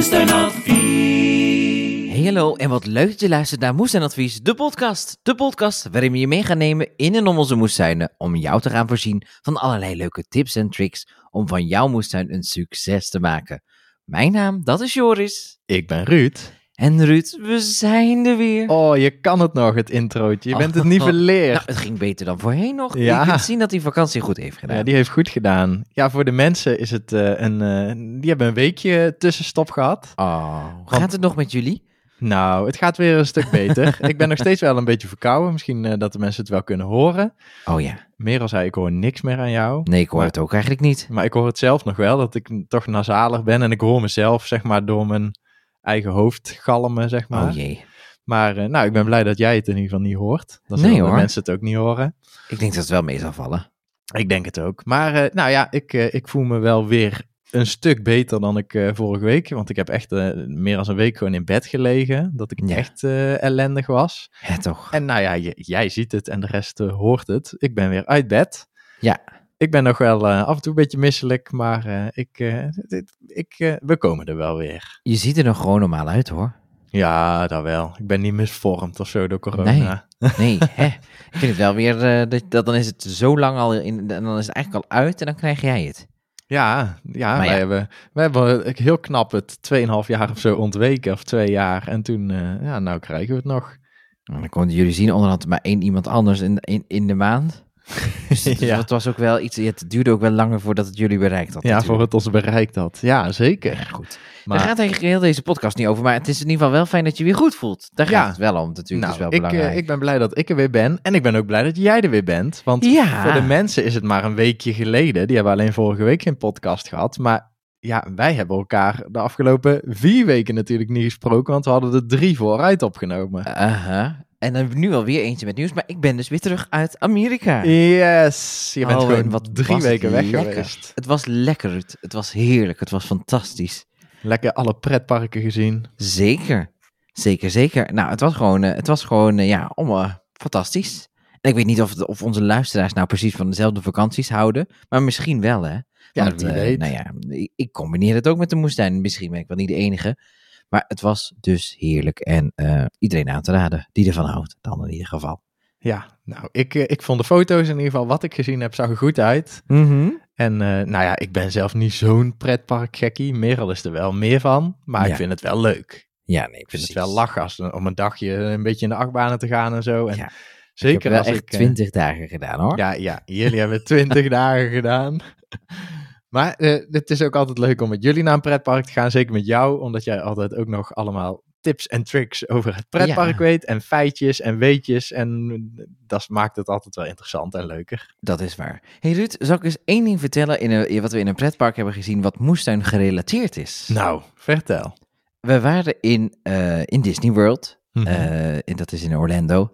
Moestuinadvies. Moestuinadvies. Hey, hallo en wat leuk dat je luistert naar Moestuin Advies, de podcast. De podcast waarin we je mee gaan nemen in en om onze moestuinen om jou te gaan voorzien van allerlei leuke tips en tricks om van jouw moestuin een succes te maken. Mijn naam, dat is Joris. Ik ben Ruud. En Ruud, we zijn er weer. Oh, je kan het nog, het introotje. Je bent het niet Oh, verleerd. Nou, het ging beter dan voorheen nog. Ja. Je kunt zien dat die vakantie goed heeft gedaan. ja, die heeft goed gedaan. Ja, voor de mensen is het eh, een... eh, die hebben een weekje tussenstop gehad. Oh, gaat het nog met jullie? Nou, het gaat weer een stuk beter. ik ben nog steeds wel een beetje verkouden. Misschien eh, dat de mensen het wel kunnen horen. Oh ja, Merel zei, ik hoor niks meer aan jou. nee, ik hoor het ook eigenlijk niet. Maar ik hoor het zelf nog wel, dat ik toch nasalig ben. En ik hoor mezelf, zeg maar, door mijn eigen hoofd galmen, zeg maar. Oh jee. Maar eh, nou, ik ben blij dat jij het in ieder geval niet hoort. Dan Nee, hoor. mensen het ook niet horen. Ik denk dat het wel mee zal vallen. Ik denk het ook. Maar eh, nou ja, ik, eh, ik voel me wel weer een stuk beter dan ik vorige week. Want ik heb echt meer dan een week gewoon in bed gelegen. Dat ik Ja. echt ellendig was. Hè toch? En nou ja, jij ziet het en de rest hoort het. Ik ben weer uit bed. Ja. Ik ben nog wel eh, af en toe een beetje misselijk. Maar eh, ik, eh, dit- ik, we komen er wel weer. Je ziet er nog gewoon normaal uit hoor. Ja, dat wel. Ik ben niet misvormd of zo door corona. Nee, hè? Ik vind het wel weer, dat, dat, dan is het zo lang al in, en dan is het eigenlijk al uit en dan krijg jij het. Ja, ja, Maar wij, ja. Hebben, wij hebben heel knap het 2,5 jaar of zo ontweken, of twee jaar. En toen, ja, nou krijgen we het nog. En dan konden jullie zien onderhand maar één iemand anders in, in, in de maand. Dus het, Ja. het was ook wel iets, het duurde ook wel langer voordat het jullie bereikt had. Ja, voor het ons bereikt had. Ja, zeker. Ja, goed. Maar Daar gaat eigenlijk heel deze podcast niet over, maar het is in ieder geval wel fijn dat je weer goed voelt. Daar gaat Ja. het wel om natuurlijk, nou, is wel ik, belangrijk. eh, ik ben blij dat ik er weer ben. En ik ben ook blij dat jij er weer bent. Want voor de mensen is het maar een weekje geleden. Die hebben alleen vorige week geen podcast gehad. Maar ja, wij hebben elkaar de afgelopen vier weken natuurlijk niet gesproken. Want we hadden er drie vooruit opgenomen. Aha. En dan nu alweer eentje met nieuws, maar ik ben dus weer terug uit Amerika. Yes, je bent Oh, en gewoon wat drie weken weg lekker. geweest. Het was lekker, het, het was heerlijk, het was fantastisch. Lekker alle pretparken gezien. Zeker, zeker, zeker. Nou, het was gewoon, eh, het was gewoon eh, ja, om, eh, fantastisch. En ik weet niet of, het- of onze luisteraars nou precies van dezelfde vakanties houden, maar misschien wel, hè? Ja, Want, wie eh, weet. nou ja, ik, ik combineer het ook met de moestuin. Misschien ben ik wel niet de enige. Maar het was dus heerlijk. En eh, iedereen aan te raden die ervan houdt, dan in ieder geval. Ja, nou, ik, eh, ik vond de foto's in ieder geval, wat ik gezien heb, zag er goed uit. En eh, nou ja, ik ben zelf niet zo'n pretparkgekkie. Merel is er wel meer van, maar Ja. ik vind het wel leuk. Ja, nee, Ik vind het wel lachen als, om een dagje een beetje in de achtbanen te gaan en zo. En Ja. zeker ik heb wel als echt ik... eh, twintig dagen gedaan, hoor. ja, ja, jullie hebben twintig dagen gedaan. Maar eh, het is ook altijd leuk om met jullie naar een pretpark te gaan. Zeker met jou, omdat jij altijd ook nog allemaal tips en tricks over het pretpark Ja. weet. En feitjes en weetjes. En dat maakt het altijd wel interessant en leuker. Dat is waar. Hey Ruud, zal ik eens één ding vertellen in een, wat we in een pretpark hebben gezien wat moestuin gerelateerd is? Nou, vertel. We waren in, eh, in Disney World. Mhm. eh, en dat is in Orlando.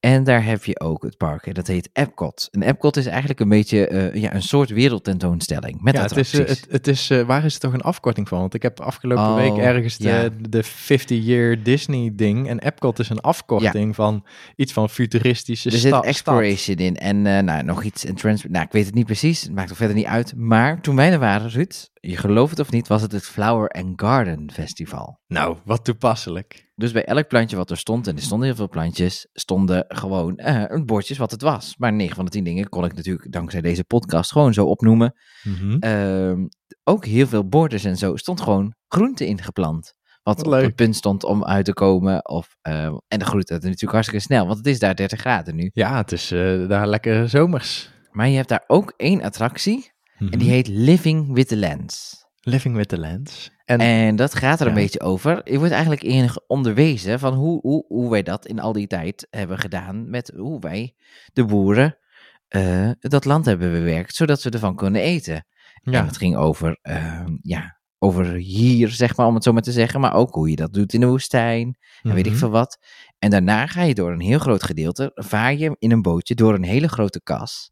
En daar heb je ook het park. En dat heet Epcot. En Epcot is eigenlijk een beetje eh, ja, een soort wereldtentoonstelling. Met ja, het is, eh, het, het is waar is het toch een afkorting van? Want ik heb afgelopen Oh, week ergens de, ja. de 50-year Disney ding. En Epcot is een afkorting van iets van futuristische er zit exploration in en nou, nog iets. En trans nou, ik weet het niet precies. Het maakt er verder niet uit. Maar toen wij er waren, Ruud, je gelooft het of niet, was het het Flower and Garden Festival. Nou, wat toepasselijk. Dus bij elk plantje wat er stond, en er stonden heel veel plantjes, stonden gewoon eh, een bordjes wat het was. Maar 9 van de 10 dingen kon ik natuurlijk dankzij deze podcast gewoon zo opnoemen. Mhm. Ehm, ook heel veel borders en zo stond gewoon groente ingeplant. Wat, Wat op leuk. het punt stond om uit te komen. Of, eh, en de groeit het natuurlijk hartstikke snel, want het is daar 30 graden nu. Ja, het is eh, daar lekker zomers. Maar je hebt daar ook één attractie en die Mhm. heet Living with the Lens. Living with the Lens. En, En dat gaat er een beetje over. Je wordt eigenlijk in onderwezen van hoe, hoe, hoe wij dat in al die tijd hebben gedaan. Met hoe wij, de boeren, eh, dat land hebben bewerkt. Zodat we ervan kunnen eten. ja, En het ging over, eh, ja, over hier, zeg maar, om het zo maar te zeggen. Maar ook hoe je dat doet in de woestijn. En weet ik Mhm. veel wat. En daarna ga je door een heel groot gedeelte. Vaar je in een bootje door een hele grote kas.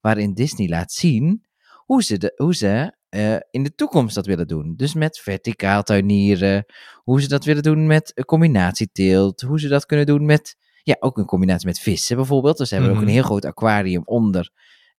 Waarin Disney laat zien hoe ze, de, hoe ze eh, in de toekomst dat willen doen. Dus met verticaal tuinieren. Hoe ze dat willen doen met een combinatieteelt. Hoe ze dat kunnen doen met, ja, ook een combinatie met vissen bijvoorbeeld. Dus ze hebben ook Mhm. een heel groot aquarium onder.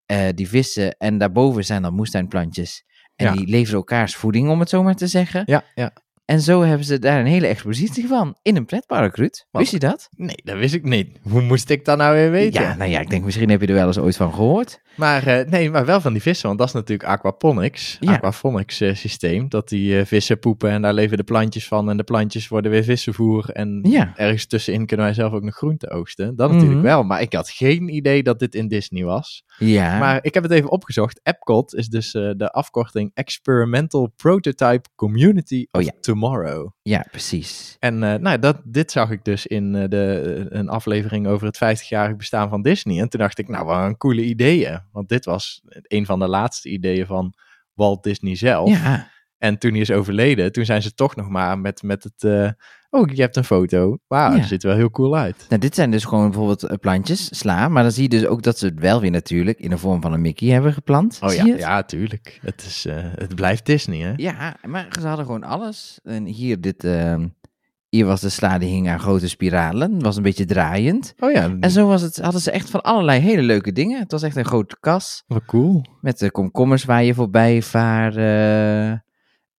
eh, die vissen en daarboven zijn dan moestuinplantjes. En Ja. die leveren elkaars voeding, om het zo maar te zeggen. Ja, ja. En zo hebben ze daar een hele expositie van. In een pretpark, Ruud. Wist je dat? Nee, dat wist ik niet. Hoe moest ik dat nou weer weten? Ja, nou ja, ik denk misschien heb je er wel eens ooit van gehoord. Maar eh, nee, maar wel van die vissen, want dat is natuurlijk aquaponics. Ja. Aquaponics eh, systeem. Dat die eh, vissen poepen en daar leven de plantjes van. En de plantjes worden weer vissenvoer. En Ja. ergens tussenin kunnen wij zelf ook nog groente oogsten. Dat Mhm. natuurlijk wel. Maar ik had geen idee dat dit in Disney was. Ja. Maar ik heb het even opgezocht. Epcot is dus eh, de afkorting Experimental Prototype Community of Oh ja. Tomorrow. Ja, precies. En eh, nou, dat, dit zag ik dus in eh, de, een aflevering over het 50-jarig bestaan van Disney. En toen dacht ik, nou, wat een coole ideeën. Want dit was een van de laatste ideeën van Walt Disney zelf. Ja. En toen hij is overleden, toen zijn ze toch nog maar met, met het... eh, oh, je hebt een foto. Wauw, Ja. dat ziet er wel heel cool uit. Nou, dit zijn dus gewoon bijvoorbeeld eh, plantjes, sla. Maar dan zie je dus ook dat ze het wel weer natuurlijk in de vorm van een Mickey hebben geplant. Oh Zie ja, het? ja, tuurlijk. Het, is, eh, het blijft Disney, hè? Ja, maar ze hadden gewoon alles. En hier, dit, ehm, hier was de sla, die hing aan grote spiralen. Was een beetje draaiend. Oh ja, En zo was het, hadden ze echt van allerlei hele leuke dingen. Het was echt een grote kas wat cool. met de komkommers waar je voorbij vaart.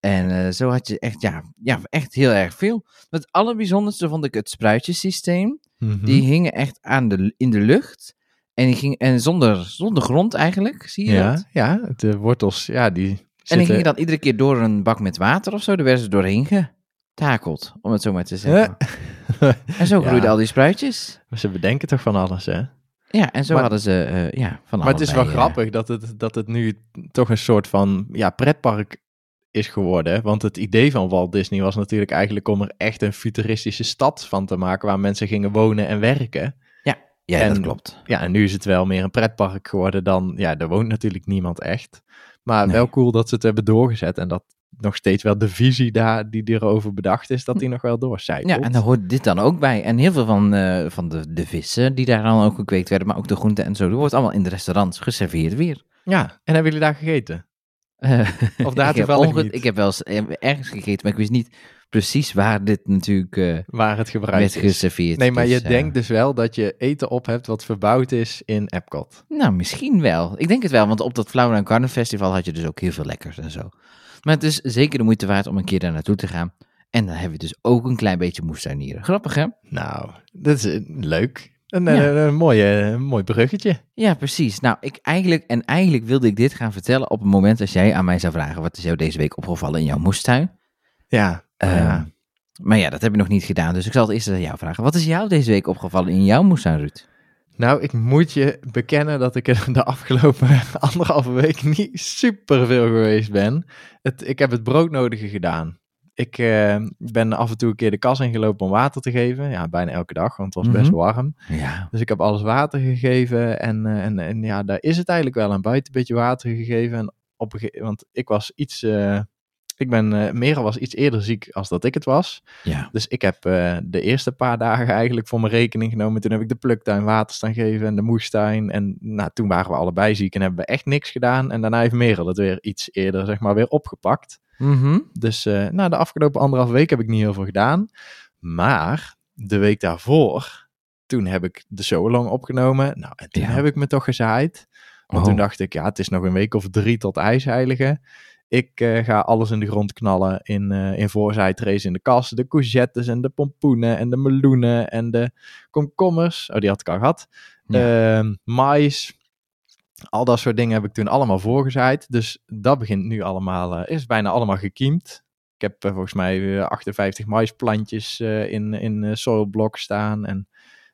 En eh, zo had je echt, ja, ja, echt heel erg veel. Het allerbijzonderste vond ik het spruitjesysteem. Mhm. Die hingen echt aan de, in de lucht. En, die ging, en zonder, zonder grond eigenlijk, zie je dat? ja, ja, de wortels, ja, die En die gingen dan iedere keer door een bak met water of zo. Daar werden ze doorheen getakeld, om het zo maar te zeggen. En zo Ja. groeiden al die spruitjes. Maar ze bedenken toch van alles, hè? Ja, en zo Maar- hadden ze, eh, ja, van Maar het is wel eh, grappig dat het, dat het nu toch een soort van ja, pretpark is geworden. Want het idee van Walt Disney was natuurlijk eigenlijk om er echt een futuristische stad van te maken waar mensen gingen wonen en werken. Ja, dat en- klopt. Ja, en nu is het wel meer een pretpark geworden dan, ja, er woont natuurlijk niemand echt. Maar Nee. wel cool dat ze het hebben doorgezet en dat nog steeds wel de visie daar die erover bedacht is, dat die nog wel doorcijpelt. Ja, en daar hoort dit dan ook bij. En heel veel van, eh, van de, de vissen die daar dan ook gekweekt werden, maar ook de groenten en zo, dat wordt allemaal in de restaurants geserveerd weer. Ja, en hebben jullie daar gegeten? Eh, Of daar ik, onge- ik heb wel eens ergens gegeten, maar ik wist niet precies waar dit natuurlijk eh, Waar het gebruikt werd is. geserveerd. Nee, maar Dus, je eh, denkt dus wel dat je eten op hebt wat verbouwd is in Epcot. Nou, misschien wel. Ik denk het wel, want op dat Flower and Garden Festival had je dus ook heel veel lekkers en zo. Maar het is zeker de moeite waard om een keer daar naartoe te gaan. En dan hebben we dus ook een klein beetje moestuinieren. Grappig, hè? Nou, dat is leuk. Een, Ja. een, een mooie, een mooi bruggetje. Ja, precies. Nou, ik eigenlijk, en eigenlijk wilde ik dit gaan vertellen op het moment als jij aan mij zou vragen, wat is jou deze week opgevallen in jouw moestuin? Ja, Ehm, ja. Maar ja, dat heb ik nog niet gedaan, dus ik zal het eerst aan jou vragen. Wat is jou deze week opgevallen in jouw moestuin, Ruud? Nou, ik moet je bekennen dat ik er de afgelopen anderhalve week niet super veel geweest ben. Het, ik heb het broodnodige gedaan. Ik eh, ben af en toe een keer de kas ingelopen om water te geven. Ja, bijna elke dag, want het was best Mhm. warm. Ja. Dus ik heb alles water gegeven. En, eh, en, en ja, daar is het eigenlijk wel. En buiten een beetje water gegeven. En op een want ik was iets. eh, ik ben. eh Merel was iets eerder ziek als dat ik het was. Ja. Dus ik heb de eerste paar dagen eigenlijk voor mijn rekening genomen. Toen heb ik de pluktuin water staan geven en de moestuin. En nou, toen waren we allebei ziek en hebben we echt niks gedaan. En daarna heeft Merel het weer iets eerder, zeg maar, weer opgepakt. Mhm. Dus nou, de afgelopen anderhalve week heb ik niet heel veel gedaan. Maar de week daarvoor, toen heb ik de Solong opgenomen. Nou, en toen Ja. heb ik me toch gezaaid. Want Oh. toen dacht ik, ja, het is nog een week of drie tot ijsheilige. Ik eh, ga alles in de grond knallen in, eh in voorzijtrace in de kas. De courgettes en de pompoenen en de meloenen en de komkommers. Oh, die had ik al gehad. Ja. Ehm, mais. Al dat soort dingen heb ik toen allemaal voorgezaaid. Dus dat begint nu allemaal, eh, is bijna allemaal gekiemd. Ik heb eh, volgens mij eh, 58 maisplantjes eh, in, in eh, soilblok staan. En,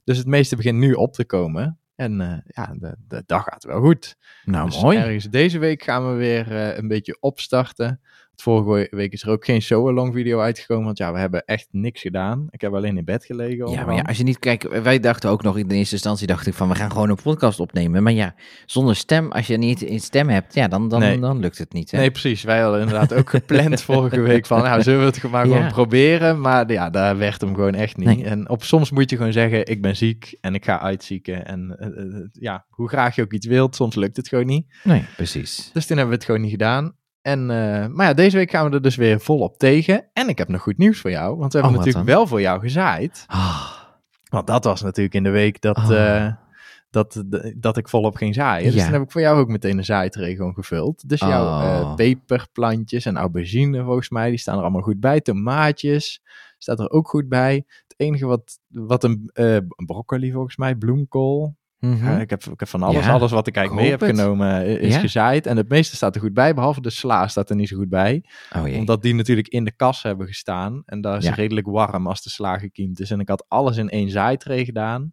dus het meeste begint nu op te komen. En ja, de, de dag gaat wel goed. Nou, Dus mooi. ergens deze week gaan we weer een beetje opstarten. Vorige week is er ook geen so-along video uitgekomen, want ja, we hebben echt niks gedaan. Ik heb alleen in bed gelegen. Ja, maar ja, als je niet kijkt, wij dachten ook nog in de eerste instantie, dacht ik van, we gaan gewoon een podcast opnemen. Maar ja, zonder stem, als je niet een stem hebt, ja, dan, dan, Nee. dan lukt het niet. Hè? Nee, precies. Wij hadden inderdaad ook gepland vorige week van, nou, zullen we het maar gewoon Ja. proberen? Maar ja, daar werd hem gewoon echt niet. Nee. En op soms moet je gewoon zeggen, ik ben ziek en ik ga uitzieken. En eh, eh, ja, hoe graag je ook iets wilt, soms lukt het gewoon niet. Nee, precies. Dus toen hebben we het gewoon niet gedaan. En, eh, maar ja, deze week gaan we er dus weer volop tegen. En ik heb nog goed nieuws voor jou, want we hebben Oh, wat natuurlijk dan? wel voor jou gezaaid. Ah, Want dat was natuurlijk in de week dat, Oh. eh, dat, dat ik volop ging zaaien. Dus toen heb ik voor jou ook meteen een zaaitree gewoon gevuld. Dus jouw Oh. eh, peperplantjes en aubergine volgens mij, die staan er allemaal goed bij. Tomaatjes staat er ook goed bij. Het enige wat, wat een broccoli volgens mij, bloemkool. Mhm. Ik, heb, ik heb van alles, Ja, alles wat ik eigenlijk mee heb het. genomen eh, is Ja. gezaaid. En het meeste staat er goed bij, behalve de sla staat er niet zo goed bij. Oh. Omdat die natuurlijk in de kas hebben gestaan. En daar is Ja. redelijk warm als de sla gekiemd is. En ik had alles in één zaaitray gedaan.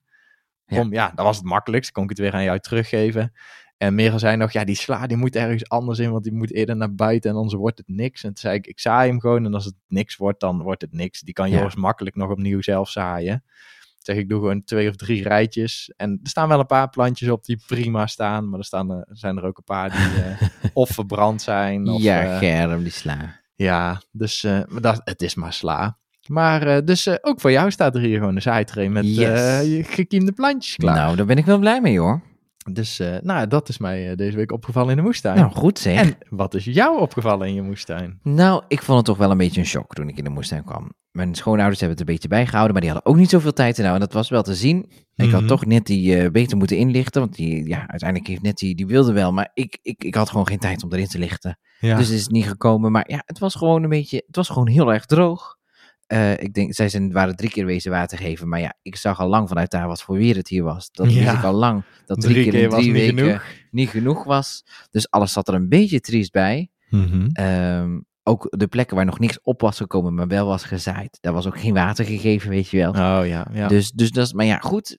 Ja. Om, ja, dat was het makkelijkst. Kon ik het weer aan jou teruggeven. En Merel zei nog, ja, die sla die moet ergens anders in. Want die moet eerder naar buiten en anders wordt het niks. En toen zei ik, ik zaai hem gewoon. En als het niks wordt, dan wordt het niks. Die kan. Joris makkelijk nog opnieuw zelf zaaien. Zeg ik, doe gewoon twee of drie rijtjes. En er staan wel een paar plantjes op die prima staan. Maar er staan er, zijn er ook een paar die eh, of verbrand zijn. Of, ja, eh, Germ, die sla. ja, dus eh, maar dat, het is maar sla. Maar dus ook voor jou staat er hier gewoon een zaaitree met Yes. gekiemde plantjes klaar. Nou, daar ben ik wel blij mee hoor. Dus eh, nou, dat is mij eh, deze week opgevallen in de moestuin. Nou, goed zeg. en wat is jou opgevallen in je moestuin? Nou, ik vond het toch wel een beetje een shock toen ik in de moestuin kwam. Mijn schoonouders hebben het een beetje bijgehouden, maar die hadden ook niet zoveel tijd te nou. En dat was wel te zien. Ik had Mhm. toch net die eh, beter moeten inlichten, want die, ja, uiteindelijk heeft net die, die wilde wel. Maar ik, ik, ik had gewoon geen tijd om erin te lichten. Ja. Dus het is niet gekomen. Maar ja, het was gewoon een beetje, het was gewoon heel erg droog. Eh, ik denk, zij zijn, waren drie keer wezen water geven. Maar ja, ik zag al lang vanuit daar wat voor weer het hier was. Dat Ja. wist ik al lang. Dat drie, keer in drie niet weken genoeg. niet genoeg was. Dus alles zat er een beetje triest bij. Mhm. Ehm, ook de plekken waar nog niks op was gekomen, maar wel was gezaaid. Daar was ook geen water gegeven, weet je wel. Oh ja, ja. Dus, dus dat is, maar ja, goed,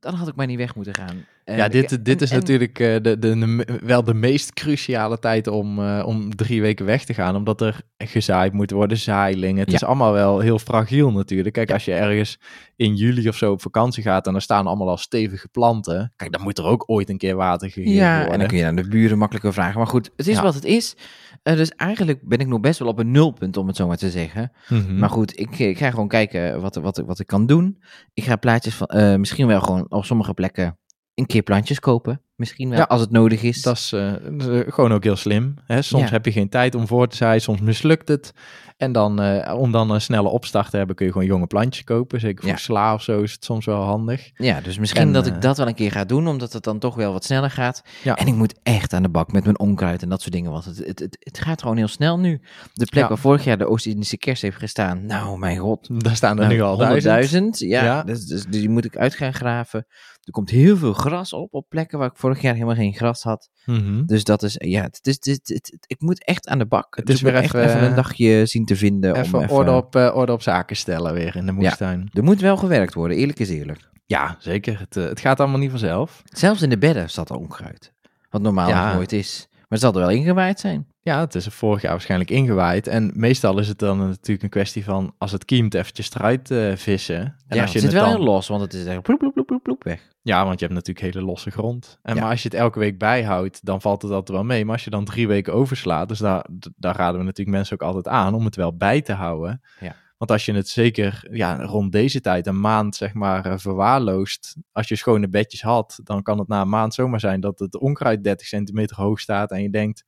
dan had ik maar niet weg moeten gaan. En ja, ik- dit, dit en- is en- natuurlijk eh, de, de, de- wel de meest cruciale tijd om, eh, om drie weken weg te gaan. Omdat er gezaaid moet worden, zaailingen. Het Ja. is allemaal wel heel fragiel natuurlijk. Kijk, als je ergens in juli of zo op vakantie gaat en er staan allemaal al stevige planten. Kijk, dan moet er ook ooit een keer water gegeven Ja, worden. en dan kun je aan de buren makkelijker vragen. Maar goed, het is wat het is. Eh, dus eigenlijk ben ik nog best wel op een nulpunt, om het zo maar te zeggen. Mhm. Maar goed, ik, ik ga gewoon kijken wat, wat, wat ik kan doen. Ik ga plaatjes van, misschien wel gewoon op sommige plekken een keer plantjes kopen. Misschien wel, Ja, als het nodig is. Dat is, eh, eh, gewoon ook heel slim. Hè? Soms Ja. heb je geen tijd om voor te zaaien, soms mislukt het. En dan, eh, om dan een snelle opstart te hebben, kun je gewoon jonge plantjes kopen. Zeker voor Ja. sla of zo is het soms wel handig. Ja, dus misschien En, dat ik dat wel een keer ga doen, omdat het dan toch wel wat sneller gaat. Ja. En ik moet echt aan de bak met mijn onkruid en dat soort dingen, want het, het, het, het gaat gewoon heel snel nu. De plek waar vorig jaar de Oost-Indische kerst heeft gestaan, nou mijn god. Daar staan er Nou, nu al duizend. 100.000, ja. Ja. Dus, dus die moet ik uit gaan graven. Er komt heel veel gras op, op plekken waar ik vorig jaar helemaal geen gras had. Mhm. Dus dat is, ja, het is, het, is- het- het- ik moet echt aan de bak. Het Dus is weer echt even, even een eh, dagje zien te vinden. Even, om even, orde, op, eh, orde op zaken stellen weer in de moestuin. Er moet wel gewerkt worden, eerlijk is eerlijk. Ja, zeker. Het, eh, het gaat allemaal niet vanzelf. Zelfs in de bedden zat er onkruid. Wat normaal Ja. nog nooit is. Maar het zal er wel ingewaaid zijn. Ja, het is er vorig jaar waarschijnlijk ingewaaid. En meestal is het dan natuurlijk een kwestie van, als het kiemt, eventjes eruit eh, vissen. En ja, als je het zit wel dan... heel los, want het is echt ploep, ploep, ploep, ploep, ploep weg. Ja, want je hebt natuurlijk hele losse grond. En Ja. maar als je het elke week bijhoudt, dan valt het altijd wel mee. Maar als je dan drie weken overslaat, dus daar, daar raden we natuurlijk mensen ook altijd aan om het wel bij te houden. Ja. Want als je het zeker ja, rond deze tijd, een maand zeg maar, eh, verwaarloost, als je schone bedjes had, dan kan het na een maand zomaar zijn dat het onkruid 30 centimeter hoog staat en je denkt,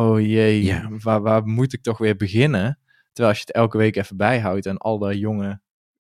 oh jee, Ja. waar, waar moet ik toch weer beginnen? Terwijl als je het elke week even bijhoudt en al dat jonge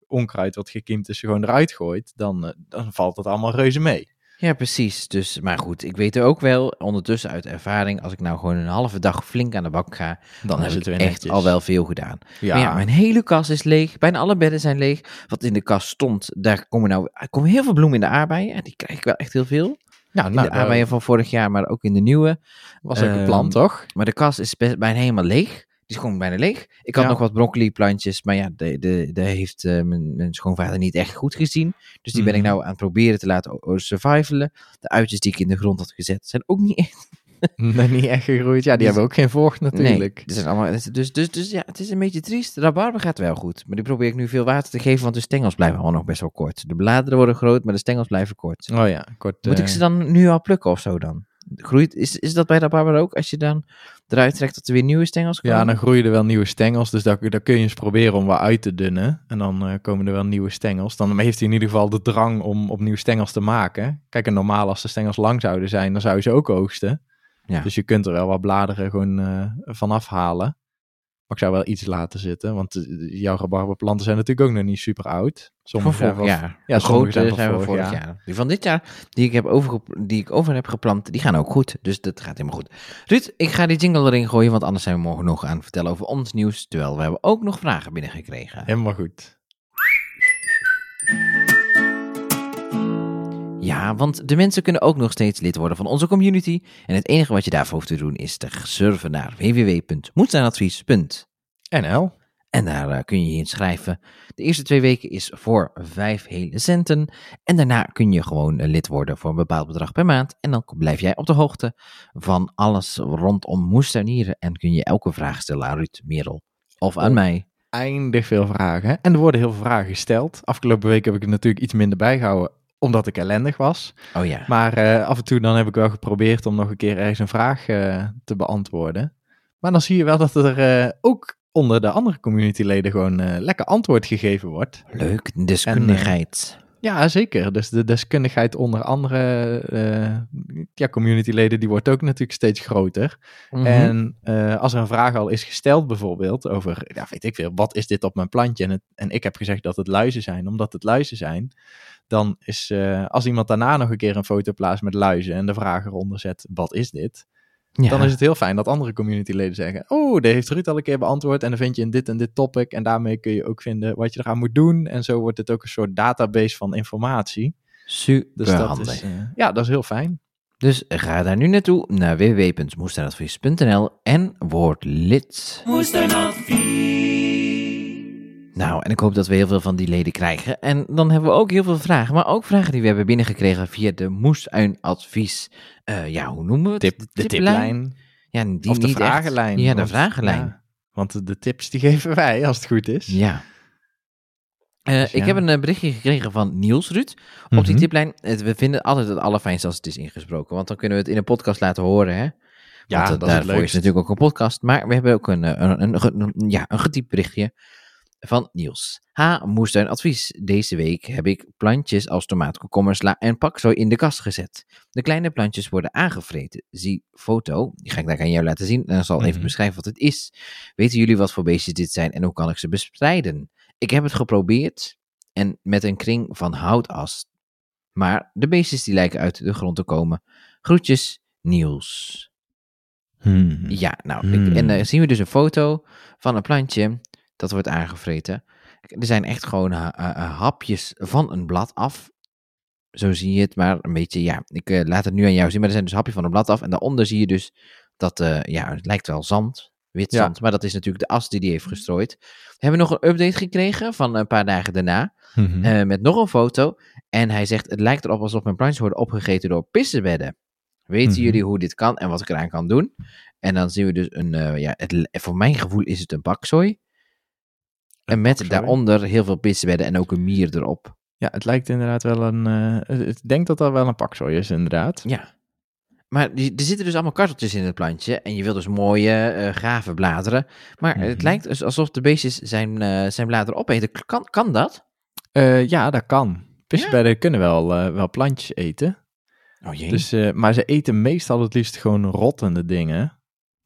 onkruid wat gekiemd is gewoon eruit gooit, dan, eh, dan valt het allemaal reuze mee. Ja, precies. Dus, maar goed, ik weet er ook wel, ondertussen uit ervaring, als ik nou gewoon een halve dag flink aan de bak ga, dan, Dan heb ik echt netjes. al wel veel gedaan. Ja, Maar ja, mijn hele kast is leeg. Bijna alle bedden zijn leeg. Wat in de kast stond, daar komen nou er komen heel veel bloemen in de aardbeien. En die krijg ik wel echt heel veel. Ja In nou, de aardbeien van vorig jaar, maar ook in de nieuwe. was ook een Ehm, plan, toch? Maar de kast is best, bijna helemaal leeg. Die is gewoon bijna leeg. Ik had Ja. nog wat broccoli plantjes, maar ja, de, de, de heeft eh, mijn, mijn schoonvader niet echt goed gezien. Dus die ben ik Mhm. nou aan het proberen te laten survivalen. De uitjes die ik in de grond had gezet, zijn ook niet echt... Nee, niet echt gegroeid. Ja, die Dus- hebben ook geen vocht natuurlijk. Nee, zijn allemaal, dus, dus, dus ja, het is een beetje triest. De rabarber gaat wel goed. Maar die probeer ik nu veel water te geven, want de stengels blijven allemaal nog best wel kort. De bladeren worden groot, maar de stengels blijven kort. Oh ja, kort. Moet eh, ik ze dan nu al plukken of zo dan? Groeit, is, is dat bij rabarber ook? Als je dan eruit trekt dat er weer nieuwe stengels komen? Ja, dan groeien er wel nieuwe stengels. Dus daar, daar kun je eens proberen om wat uit te dunnen. En dan eh, komen er wel nieuwe stengels. Dan heeft hij in ieder geval de drang om opnieuw stengels te maken. Kijk, en normaal als de stengels lang zouden zijn, dan zou je ze ook oogsten. Ja. Dus je kunt er wel wat bladeren gewoon eh van afhalen. Maar ik zou wel iets laten zitten, want eh, jouw rabarberplanten zijn natuurlijk ook nog niet super oud. Sommige zijn vorig. Ja, sommige grote zijn zijn we vorig vorig jaar. jaar. Die van dit jaar, die ik, heb over, die ik over heb geplant, die gaan ook goed. Dus dat gaat helemaal goed. Ruud, ik ga die jingle erin gooien, want anders zijn we morgen nog aan het vertellen over ons nieuws. Terwijl we hebben ook nog vragen binnengekregen. Helemaal goed. Ja, want de mensen kunnen ook nog steeds lid worden van onze community. En het enige wat je daarvoor hoeft te doen is te surfen naar www.moedsaanadvies.nl NL. En daar eh, kun je je inschrijven. De eerste twee weken is voor vijf hele centen. En daarna kun je gewoon eh, lid worden voor een bepaald bedrag per maand. En dan blijf jij op de hoogte van alles rondom moestuinieren. En kun je elke vraag stellen aan Ruud Merel of aan Oh. mij. Eindig veel vragen. En er worden heel veel vragen gesteld. Afgelopen week heb ik er natuurlijk iets minder bijgehouden, omdat ik ellendig was. Oh ja. Maar eh, af en toe dan heb ik wel geprobeerd om nog een keer ergens een vraag eh, te beantwoorden. Maar dan zie je wel dat er eh, ook onder de andere communityleden gewoon lekker antwoord gegeven wordt. Leuk, deskundigheid. Ja, zeker. Dus de deskundigheid onder andere eh, ja, communityleden, die wordt ook natuurlijk steeds groter. Mhm. En eh, als er een vraag al is gesteld bijvoorbeeld over, ja, weet ik veel, wat is dit op mijn plantje? En, het, en ik heb gezegd dat het luizen zijn, omdat het luizen zijn. Dan is, eh, als iemand daarna nog een keer een foto plaatst met luizen en de vraag eronder zet, wat is dit? Ja. Dan is het heel fijn dat andere communityleden zeggen, oh, deze heeft Ruud al een keer beantwoord en dan vind je in dit en dit topic. En daarmee kun je ook vinden wat je eraan moet doen. En zo wordt het ook een soort database van informatie. super Dus dat handig. is, eh, ja, dat is heel fijn. Dus ga daar nu naartoe naar www.moestuinadvies.nl en word lid. Moestuinadvies. Nou, en ik hoop dat we heel veel van die leden krijgen. En dan hebben we ook heel veel vragen, maar ook vragen die we hebben binnengekregen via de moestuinadvies. eh ja, hoe noemen we het? Tip, de tiplijn. Ja, die of de niet echt. vragenlijn. Ja, de vragenlijn. ja, want de tips die geven wij, als het goed is. Ja. Eh, Dus Ik heb een eh, berichtje gekregen van Niels Ruud op die Mhm. tiplijn. We vinden altijd het allerfijnst als het is ingesproken, want dan kunnen we het in een podcast laten horen, hè? Ja, Want, dat daarvoor is natuurlijk ook een podcast. Maar we hebben ook een, een, een, een- ja, een getypt berichtje van Niels. Ha, moestuin advies. Deze week heb ik plantjes als tomaat, komkommer, sla en paksoi in de kast gezet. De kleine plantjes worden aangevreten. Zie foto. Die ga ik daar aan jou laten zien. En dan zal even Mhm. beschrijven wat het is. Weten jullie wat voor beestjes dit zijn en hoe kan ik ze bestrijden? Ik heb het geprobeerd en met een kring van houtas. Maar de beestjes die lijken uit de grond te komen. Groetjes, Niels. Hmm. Ja, nou, Hmm. ik- en dan zien we dus een foto van een plantje dat wordt aangevreten. Er zijn echt gewoon ha- ha- ha- hapjes van een blad af. Zo zie je het, maar een beetje, ja, ik eh, laat het nu aan jou zien, maar er zijn dus hapjes van een blad af. En daaronder zie je dus dat, eh, ja, het lijkt wel zand, wit Ja. zand, maar dat is natuurlijk de as die die heeft gestrooid. We hebben nog een update gekregen van een paar dagen daarna, Mhm. eh, met nog een foto. En hij zegt, het lijkt erop alsof mijn plantjes worden opgegeten door pissenbedden. Weten Mhm. jullie hoe dit kan en wat ik eraan kan doen? En dan zien we dus een, eh, ja, het, voor mijn gevoel is het een bakzooi. En met daaronder heel veel pissenbedden en ook een mier erop. Ja, het lijkt inderdaad wel een... eh, ik denk dat dat wel een pakzooi is, inderdaad. Ja. Maar die, er zitten dus allemaal karteltjes in het plantje. En je wil dus mooie, eh gave bladeren. Maar het Mhm. lijkt dus alsof de beestjes zijn, eh, zijn bladeren opeten. Kan, kan dat? Eh, ja, dat kan. Pissenbedden kunnen wel, eh, wel plantjes eten. Oh jee. Dus, eh, maar ze eten meestal het liefst gewoon rottende dingen.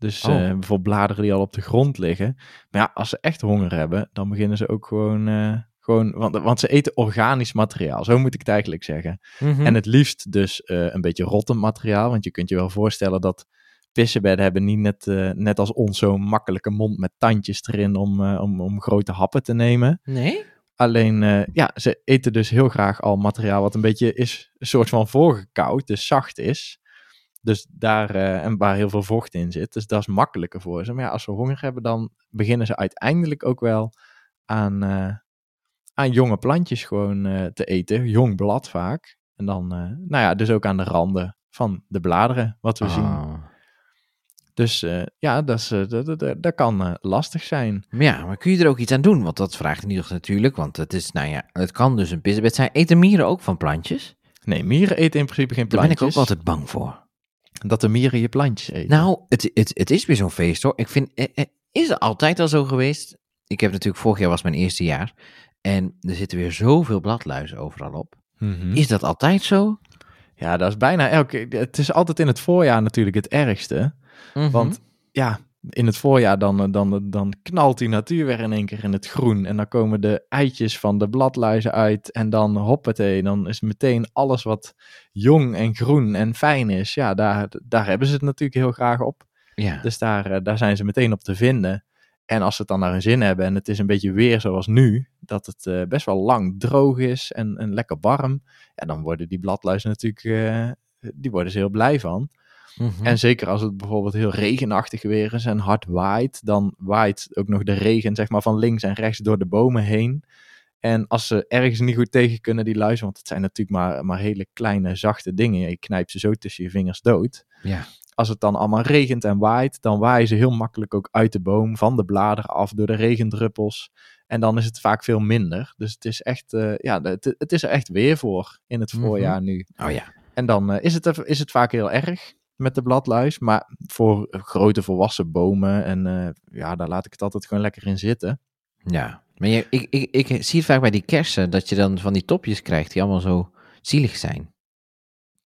Dus Oh. eh, bijvoorbeeld bladeren die al op de grond liggen. Maar ja, als ze echt honger hebben, dan beginnen ze ook gewoon... eh, gewoon want, want ze eten organisch materiaal, zo moet ik het eigenlijk zeggen. Mhm. En het liefst dus eh, een beetje rottend materiaal. Want je kunt je wel voorstellen dat pissenbedden hebben niet net, net als ons zo'n makkelijke mond met tandjes erin om, om, om grote happen te nemen. Nee? Alleen, ja, ze eten dus heel graag al materiaal wat een beetje is, een soort van voorgekoud, dus zacht is. Dus daar, eh, en waar heel veel vocht in zit. Dus dat is makkelijker voor ze. Maar ja, als ze honger hebben, dan beginnen ze uiteindelijk ook wel aan, eh, aan jonge plantjes gewoon eh, te eten. Jong blad vaak. En dan, nou ja, dus ook aan de randen van de bladeren, wat we zien. Oh. Dus ja, dat, is, dat, dat, dat- kan lastig zijn. Maar ja, maar kun je er ook iets aan doen? Want dat vraagt Niels natuurlijk. Want het is, nou ja, het kan dus een pissenbed zijn. Eten mieren ook van plantjes? Nee, mieren eten in principe geen Daar ben plantjes. ik ook altijd bang voor. Dat de mieren je plantjes eten. Nou, het, het, het is weer zo'n feest hoor. Ik vind, eh, eh, is het altijd al zo geweest? Ik heb natuurlijk, vorig jaar was mijn eerste jaar. En er zitten weer zoveel bladluizen overal op. Mhm. Is dat altijd zo? Ja, dat is bijna elke... Het is altijd in het voorjaar natuurlijk het ergste. Mhm. Want ja, in het voorjaar dan, eh, dan, dan knalt die natuur weer in één keer in het groen. En dan komen de eitjes van de bladluizen uit. En dan hoppatee, dan is meteen alles wat jong en groen en fijn is. Ja, daar, daar hebben ze het natuurlijk heel graag op. Ja. Dus daar, eh, daar zijn ze meteen op te vinden. En als ze het dan naar hun zin hebben en het is een beetje weer zoals nu, dat het eh, best wel lang droog is en, en lekker warm, ja, dan worden die bladluizen natuurlijk, eh, die worden ze heel blij van. Mhm. En zeker als het bijvoorbeeld heel regenachtig weer is en hard waait, dan waait ook nog de regen zeg maar van links en rechts door de bomen heen. En als ze ergens niet goed tegen kunnen, die luizen, want het zijn natuurlijk maar, maar hele kleine zachte dingen, je knijpt ze zo tussen je vingers dood ja. als het dan allemaal regent en waait, dan waaien ze heel makkelijk ook uit de boom, van de bladeren af, door de regendruppels. En dan is het vaak veel minder. Dus het is echt, eh, ja, het, het is er echt weer voor in het Mhm. voorjaar nu. Oh ja. En dan eh, is, het, is het vaak heel erg met de bladluis. Maar voor grote volwassen bomen, en eh, ja, daar laat ik het altijd gewoon lekker in zitten. Ja. Maar je, ik, ik, ik zie het vaak bij die kersen, dat je dan van die topjes krijgt die allemaal zo zielig zijn.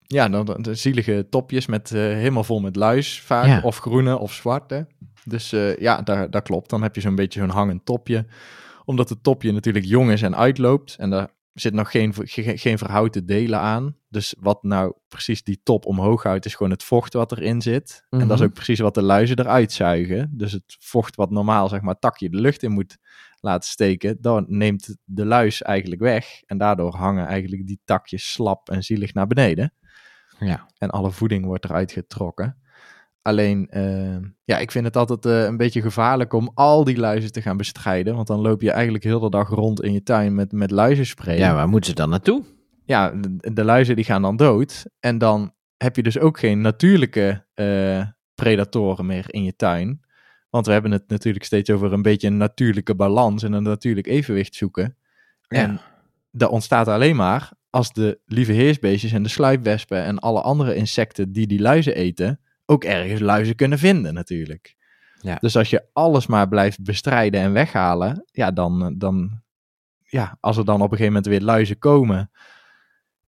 Ja, dan de, zielige topjes met eh, helemaal vol met luis vaak. Ja. Of groene of zwarte. Dus eh, ja, daar, dat klopt. Dan heb je zo'n beetje zo'n hangend topje. Omdat het topje natuurlijk jong is en uitloopt. En daar zit nog geen, ge- geen verhouten delen aan. Dus wat nou precies die top omhoog houdt, is gewoon het vocht wat erin zit. En dat is Mhm. ook precies wat de luizen eruit zuigen. Dus het vocht wat normaal, zeg maar, takje de lucht in moet laten steken, dan neemt de luis eigenlijk weg. En daardoor hangen eigenlijk die takjes slap en zielig naar beneden. Ja. En alle voeding wordt eruit getrokken. Alleen, eh, ja, ik vind het altijd eh, een beetje gevaarlijk om al die luizen te gaan bestrijden. Want dan loop je eigenlijk heel de dag rond in je tuin met, met luizenspray. ja, waar moeten ze dan naartoe? Ja, de, de luizen die gaan dan dood. En dan heb je dus ook geen natuurlijke eh, predatoren meer in je tuin. Want we hebben het natuurlijk steeds over een beetje een natuurlijke balans en een natuurlijk evenwicht zoeken. En dat ontstaat alleen maar als de lieve heersbeestjes en de sluipwespen en alle andere insecten die die luizen eten, ook ergens luizen kunnen vinden natuurlijk. Ja. Dus als je alles maar blijft bestrijden en weghalen, ja, dan, dan, ja, als er dan op een gegeven moment weer luizen komen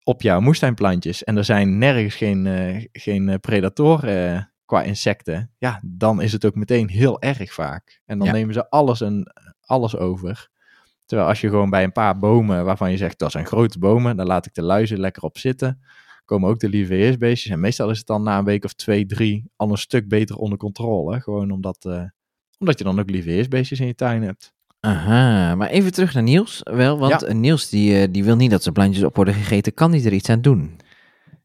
op jouw moestuinplantjes en er zijn nergens geen, eh, geen eh, predatoren eh, qua insecten, ja, dan is het ook meteen heel erg vaak. En dan Ja. nemen ze alles en alles over. Terwijl als je gewoon bij een paar bomen waarvan je zegt dat zijn grote bomen, dan laat ik de luizen lekker op zitten. Komen ook de lieve. En meestal is het dan na een week of twee, drie al een stuk beter onder controle. Gewoon omdat, eh, omdat je dan ook lieve in je tuin hebt. Aha, maar even terug naar Niels. Wel, want Ja. eh, Niels die, eh, die wil niet dat zijn plantjes op worden gegeten. Kan hij er iets aan doen?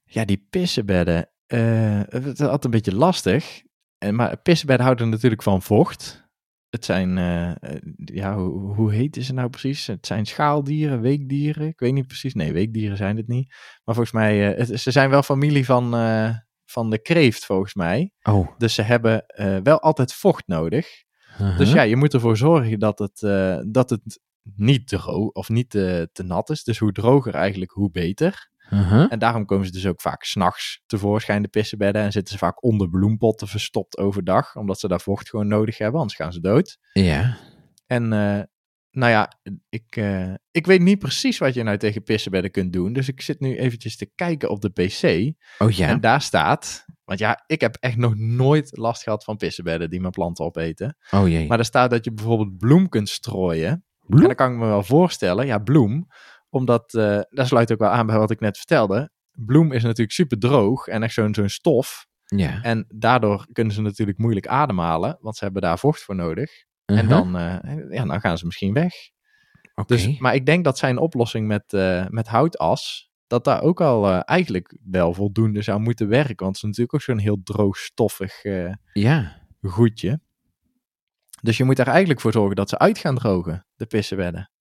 Ja, die pissenbedden. eh, het is altijd een beetje lastig. En, maar pissenbedden houden natuurlijk van vocht. Het zijn, eh, eh, ja, hoe, hoe heet ze nou precies? Het zijn schaaldieren, weekdieren. Ik weet niet precies. Nee, weekdieren zijn het niet. Maar volgens mij, eh, het, ze zijn wel familie van, van de kreeft, volgens mij. Oh. Dus ze hebben wel altijd vocht nodig. Dus ja, je moet ervoor zorgen dat het, dat het niet droog of niet te nat is. Dus hoe droger eigenlijk, hoe beter. Uh-huh. En daarom komen ze dus ook vaak s'nachts tevoorschijn, de pissenbedden. En zitten ze vaak onder bloempotten verstopt overdag. Omdat ze daar vocht gewoon nodig hebben, anders gaan ze dood. Ja. En eh, nou ja, ik, eh, ik weet niet precies wat je nou tegen pissenbedden kunt doen. Dus ik zit nu eventjes te kijken op de pc. Oh ja. En daar staat... Want ja, ik heb echt nog nooit last gehad van pissenbedden die mijn planten opeten. Oh jee. Maar er staat dat je bijvoorbeeld bloem kunt strooien. Bloem? En dan kan ik me wel voorstellen, ja, bloem. Omdat, eh dat sluit ook wel aan bij wat ik net vertelde. Bloem is natuurlijk super droog en echt zo'n zo'n stof. ja. En daardoor kunnen ze natuurlijk moeilijk ademhalen, want ze hebben daar vocht voor nodig. En Uh-huh. dan, eh, ja, dan gaan ze misschien weg. Dus, maar ik denk dat zijn oplossing met, eh, met houtas, dat daar ook al eigenlijk wel voldoende zou moeten werken. Want het is natuurlijk ook zo'n heel droog, stoffig Ja. goedje. Dus je moet er eigenlijk voor zorgen dat ze uit gaan drogen, de pissenbedden.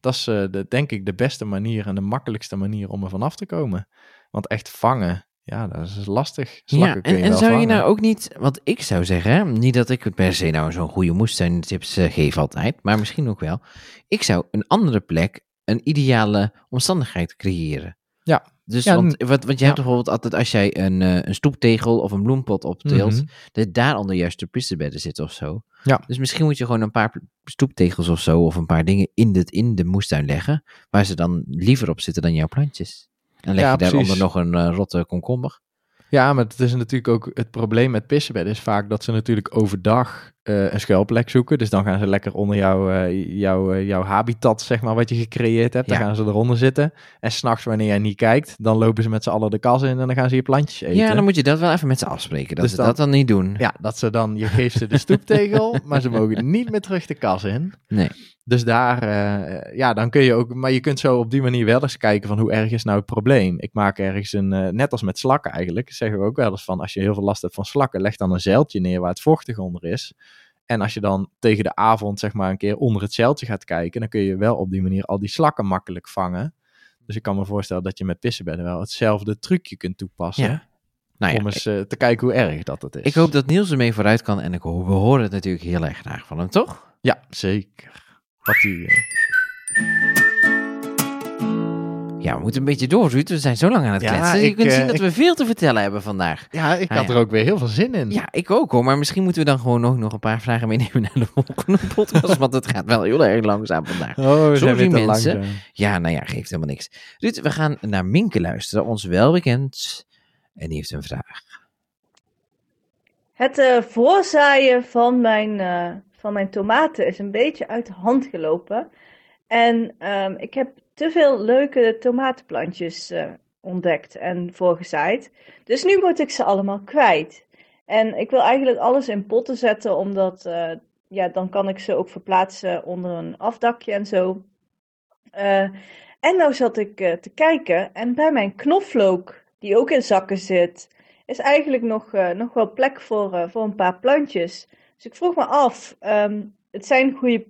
Dat is eh, de, denk ik de beste manier en de makkelijkste manier om er vanaf te komen. Want echt vangen, ja, dat is lastig. Slakken Ja, kun en, zou je nou ook niet, wat ik zou zeggen, niet dat ik per se nou zo'n goede moestuintips eh geef altijd, maar misschien ook wel. Ik zou een andere plek, een ideale omstandigheid creëren. Ja. Dus Ja, want, wat, want je ja. hebt bijvoorbeeld altijd als jij een, eh, een stoeptegel of een bloempot optilt, Mhm. dat daaronder juist de pissenbedden zitten of zo. Ja. Dus misschien moet je gewoon een paar stoeptegels of zo, of een paar dingen in de, in de moestuin leggen, waar ze dan liever op zitten dan jouw plantjes. En leg Ja, je daaronder precies. nog een eh, rotte komkommer. Ja, maar het is natuurlijk ook het probleem met pissenbedden is vaak dat ze natuurlijk overdag eh, een schuilplek zoeken. Dus dan gaan ze lekker onder jouw, eh, jouw, jouw habitat, zeg maar, wat je gecreëerd hebt. Dan Ja. gaan ze eronder zitten. En s'nachts, wanneer jij niet kijkt, dan lopen ze met z'n allen de kas in en dan gaan ze je plantjes eten. Ja, dan moet je dat wel even met ze afspreken. Dat Dus ze dan- dat dan niet doen. Ja, dat ze dan, je geeft ze de stoeptegel, maar ze mogen niet meer terug de kas in. Nee. Dus daar, ja, dan kun je ook, maar je kunt zo op die manier wel eens kijken van hoe erg is nou het probleem. Ik maak ergens een, net als met slakken eigenlijk, zeggen we ook wel eens van als je heel veel last hebt van slakken, leg dan een zeiltje neer waar het vochtig onder is. En als je dan tegen de avond zeg maar een keer onder het zeiltje gaat kijken, dan kun je wel op die manier al die slakken makkelijk vangen. Dus ik kan me voorstellen dat je met pissenbedden wel hetzelfde trucje kunt toepassen. Ja. Nou ja, om eens eh, te kijken hoe erg dat het is. ik hoop dat Niels ermee vooruit kan en ik, ho- we horen het natuurlijk heel erg graag van hem, toch? Ja, zeker. Wat die, eh, Ja, we moeten een beetje door, Ruud. We zijn zo lang aan het Ja, kletsen. Je ik, kunt eh, zien dat ik- we veel te vertellen hebben vandaag. Ja, ik Ah, had ja. er ook weer heel veel zin in. Ja, ik ook hoor. Maar misschien moeten we dan gewoon nog, nog een paar vragen meenemen naar de volgende podcast. want het gaat wel heel erg langzaam vandaag. Oh, we Sorry, mensen. langzaam. Ja, nou ja, geeft helemaal niks. Ruud, we gaan naar Minke luisteren, ons welbekend. En die heeft een vraag. Het eh, voorzaaien van mijn, eh, van mijn tomaten is een beetje uit de hand gelopen. En ehm, ik heb te veel leuke tomatenplantjes eh, ontdekt en voorgezaaid. Dus nu moet ik ze allemaal kwijt. En ik wil eigenlijk alles in potten zetten, omdat eh, ja, dan kan ik ze ook verplaatsen onder een afdakje en zo. Eh, en nou zat ik te kijken en bij mijn knoflook, die ook in zakken zit, is eigenlijk nog, nog wel plek voor, voor een paar plantjes. Dus ik vroeg me af, ehm, het zijn goede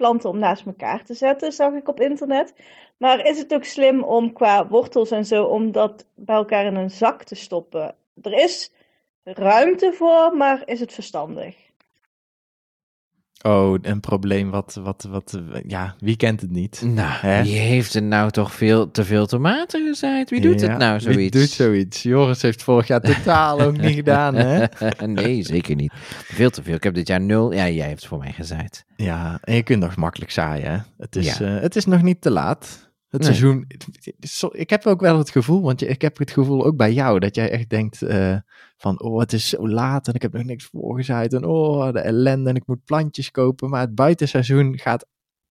planten om naast elkaar te zetten, zag ik op internet. Maar is het ook slim om qua wortels en zo, om dat bij elkaar in een zak te stoppen? Er is ruimte voor, maar is het verstandig? Oh, een probleem wat, wat, wat, ja, wie kent het niet? Nou, Hè? wie heeft er nou toch veel, te veel tomaten gezaaid? Wie doet Ja, het nou, Wie zoiets? doet zoiets? Joris heeft vorig jaar totaal ook niet gedaan, hè? nee, zeker niet. Veel te veel. Ik heb dit jaar nul. Ja, jij hebt het voor mij gezaaid. Ja, en je kunt nog makkelijk zaaien, hè? Het is, Ja. eh, het is nog niet te laat. Het Nee. seizoen, zo- ik heb ook wel het gevoel, want ik heb het gevoel ook bij jou, dat jij echt denkt eh, van, oh, het is zo laat en ik heb nog niks voorgezaaid en oh, de ellende en ik moet plantjes kopen. Maar het buitenseizoen gaat,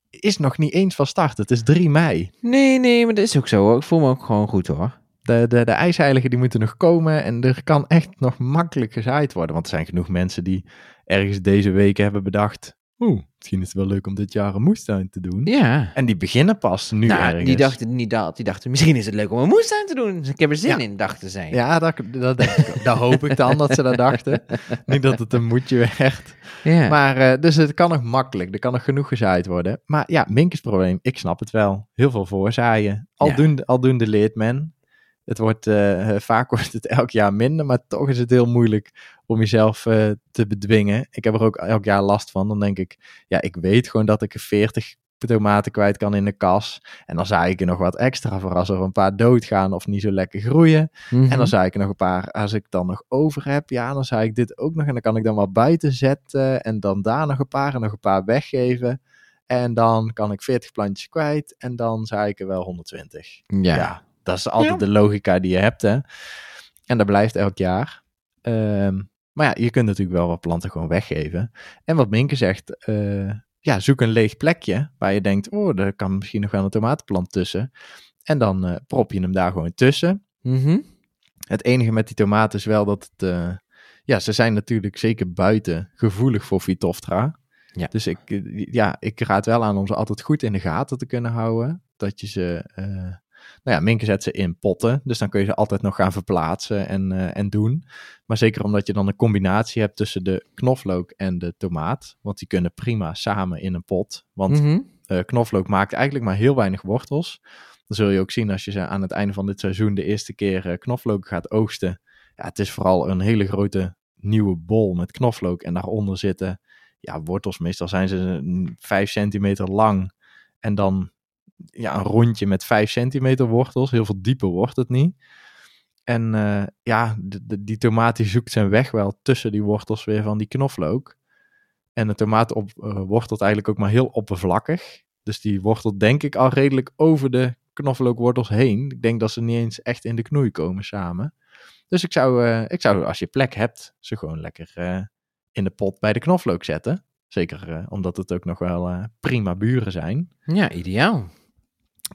is nog niet eens van start. Het is 3 mei. Nee, nee, maar dat is ook zo. hoor. Ik voel me ook gewoon goed hoor. De, de, de ijsheiligen die moeten nog komen en er kan echt nog makkelijk gezaaid worden. Want er zijn genoeg mensen die ergens deze week hebben bedacht, oeh, misschien is het wel leuk om dit jaar een moestuin te doen. Ja. En die beginnen pas nu nou, ergens. die dachten niet dat. Die dachten, misschien is het leuk om een moestuin te doen. Dus ik heb er zin Ja. in, dachten zij. Ja, dat, dat, denk ik ook. dat hoop ik dan dat ze dat dachten. Niet dat het een moedje werd. Ja. Maar, eh, dus het kan nog makkelijk. Er kan nog genoeg gezaaid worden. Maar ja, Minkes probleem, ik snap het wel. Heel veel voorzaaien. Aldoende, aldoende leert men. Het wordt, eh, vaak wordt het elk jaar minder, maar toch is het heel moeilijk om jezelf eh, te bedwingen. Ik heb er ook elk jaar last van. Dan denk ik, ja, ik weet gewoon dat ik er 40 tomaten kwijt kan in de kas. En dan zaai ik er nog wat extra voor als er een paar doodgaan of niet zo lekker groeien. Mhm. En dan zaai ik er nog een paar, als ik dan nog over heb, ja, dan zaai ik dit ook nog. En dan kan ik dan wat buiten zetten. En dan daar nog een paar en nog een paar weggeven. En dan kan ik 40 plantjes kwijt. En dan zaai ik er wel 120. ja. Ja, dat is altijd Ja. de logica die je hebt, hè. En dat blijft elk jaar. Ehm, maar ja, je kunt natuurlijk wel wat planten gewoon weggeven. En wat Minke zegt, eh, ja, zoek een leeg plekje waar je denkt, oh, daar kan misschien nog wel een tomatenplant tussen. En dan eh, prop je hem daar gewoon tussen. Mhm. Het enige met die tomaten is wel dat het, eh, ja, ze zijn natuurlijk zeker buiten gevoelig voor Phytophthora. Ja. Dus ik, ja, ik raad wel aan om ze altijd goed in de gaten te kunnen houden. Dat je ze, nou ja, Minke zet ze in potten, dus dan kun je ze altijd nog gaan verplaatsen en, eh, en doen. Maar zeker omdat je dan een combinatie hebt tussen de knoflook en de tomaat, want die kunnen prima samen in een pot. Want Mhm. eh, knoflook maakt eigenlijk maar heel weinig wortels. Dan zul je ook zien als je ze aan het einde van dit seizoen de eerste keer eh, knoflook gaat oogsten. Ja, het is vooral een hele grote nieuwe bol met knoflook. En daaronder zitten ja, wortels. Meestal zijn ze mm, 5 centimeter lang. En dan ja, een rondje met 5 centimeter wortels. Heel veel dieper wordt het niet. En eh, ja, die tomaat zoekt zijn weg wel tussen die wortels weer van die knoflook. En de tomaat op, eh, wortelt eigenlijk ook maar heel oppervlakkig. Dus die wortelt denk ik al redelijk over de knoflookwortels heen. Ik denk dat ze niet eens echt in de knoei komen samen. Dus ik zou, eh, ik zou, als je plek hebt, ze gewoon lekker in de pot bij de knoflook zetten. Zeker omdat het ook nog wel prima buren zijn. Ja, ideaal.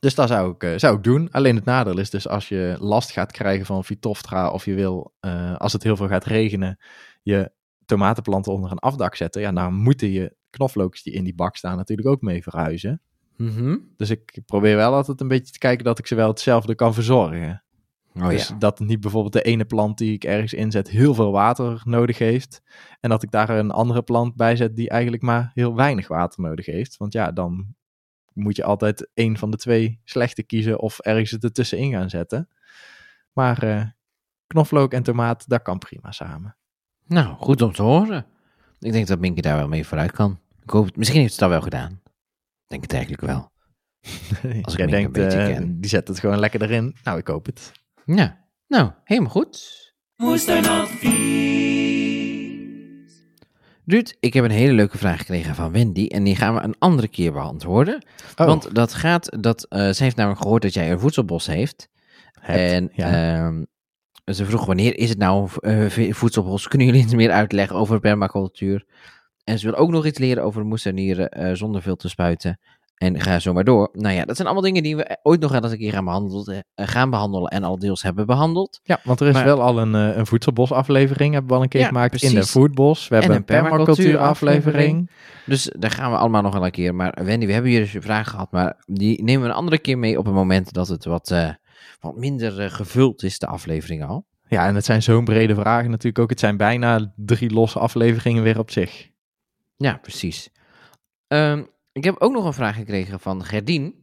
Dus dat zou ik, eh, zou ik doen. Alleen het nadeel is dus als je last gaat krijgen van Phytophthora of je wil, eh, als het heel veel gaat regenen, je tomatenplanten onder een afdak zetten. Ja, dan moeten je knoflookjes die in die bak staan natuurlijk ook mee verhuizen. Mhm. Dus ik probeer wel altijd een beetje te kijken dat ik ze wel hetzelfde kan verzorgen. Oh dus ja. dat niet bijvoorbeeld de ene plant die ik ergens inzet heel veel water nodig heeft. En dat ik daar een andere plant bij zet die eigenlijk maar heel weinig water nodig heeft. Want ja, dan moet je altijd een van de twee slechte kiezen of ergens het ertussenin gaan zetten. Maar eh, knoflook en tomaat, dat kan prima samen. Nou, goed om te horen. Ik denk dat Minke daar wel mee vooruit kan. Ik hoop het, misschien heeft ze het al wel gedaan. Ik denk het eigenlijk wel. Als ik denkt, een beetje eh, ken. die zet het gewoon lekker erin. Nou, ik hoop het. Ja, nou, helemaal goed. Moestuinadvies. Ruud, ik heb een hele leuke vraag gekregen van Wendy. En die gaan we een andere keer beantwoorden. Oh, Want dat gaat, dat, eh ze heeft namelijk gehoord dat jij een voedselbos heeft. hebt, en ja. ehm, ze vroeg wanneer is het nou eh, voedselbos? Kunnen jullie iets meer uitleggen over permacultuur? En ze wil ook nog iets leren over moestuinieren eh, zonder veel te spuiten. En ga zo maar door. Nou ja, dat zijn allemaal dingen die we ooit nog wel eens een keer gaan, behandelen, eh, gaan behandelen en al deels hebben behandeld. Ja, want er is Maar- wel al een, eh, een voedselbos-aflevering, hebben we al een keer Ja, gemaakt in de precies. Foodbos. We En hebben een een permacultuur-aflevering. Dus daar gaan we allemaal nog wel een keer. Maar Wendy, we hebben hier dus je vraag gehad, maar die nemen we een andere keer mee op het moment dat het wat, eh, wat minder eh, gevuld is, de aflevering al. Ja, en het zijn zo'n brede vragen natuurlijk ook. Het zijn bijna drie losse afleveringen weer op zich. Ja, precies. Ehm, ik heb ook nog een vraag gekregen van Gerdien.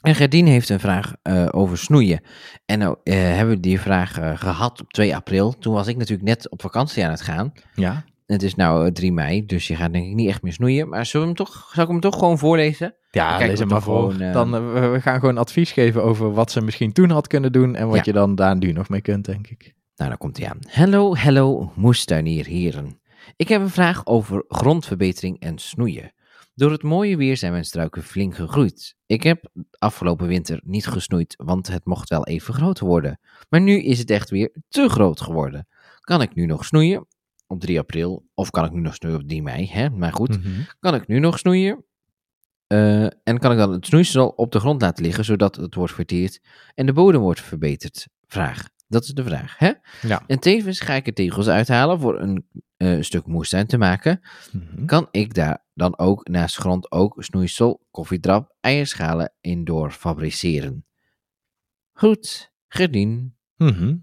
En Gerdien heeft een vraag eh, over snoeien. En nou eh, hebben we die vraag eh, gehad op 2 april. Toen was ik natuurlijk net op vakantie aan het gaan. Ja, Het is nou eh, 3 mei, dus je gaat denk ik niet echt meer snoeien. Maar zullen we hem toch, zal ik hem toch gewoon voorlezen? ja lees hem maar voor. gewoon, Dan, we, gaan gewoon advies geven over wat ze misschien toen had kunnen doen en wat Ja. je dan daar nu nog mee kunt, denk ik. Nou, daar komt hij aan. Hallo, hallo, moestuinier heren. Ik heb een vraag over grondverbetering en snoeien. Door het mooie weer zijn mijn struiken flink gegroeid. Ik heb afgelopen winter niet gesnoeid, want het mocht wel even groter worden. Maar nu is het echt weer te groot geworden. Kan ik nu nog snoeien? Op 3 april, of kan ik nu nog snoeien op 3 mei, hè? Maar goed, Mhm. kan ik nu nog snoeien? Eh, en kan ik dan het snoeisel op de grond laten liggen, zodat het wordt verteerd en de bodem wordt verbeterd? Vraag. Dat is de vraag, hè? Ja. En tevens ga ik er tegels uithalen voor een eh, stuk moestuin te maken. Mhm. Kan ik daar dan ook naast grond ook snoeisel, koffiedrap, eierschalen in door fabriceren? Goed, Gerdien. Mhm.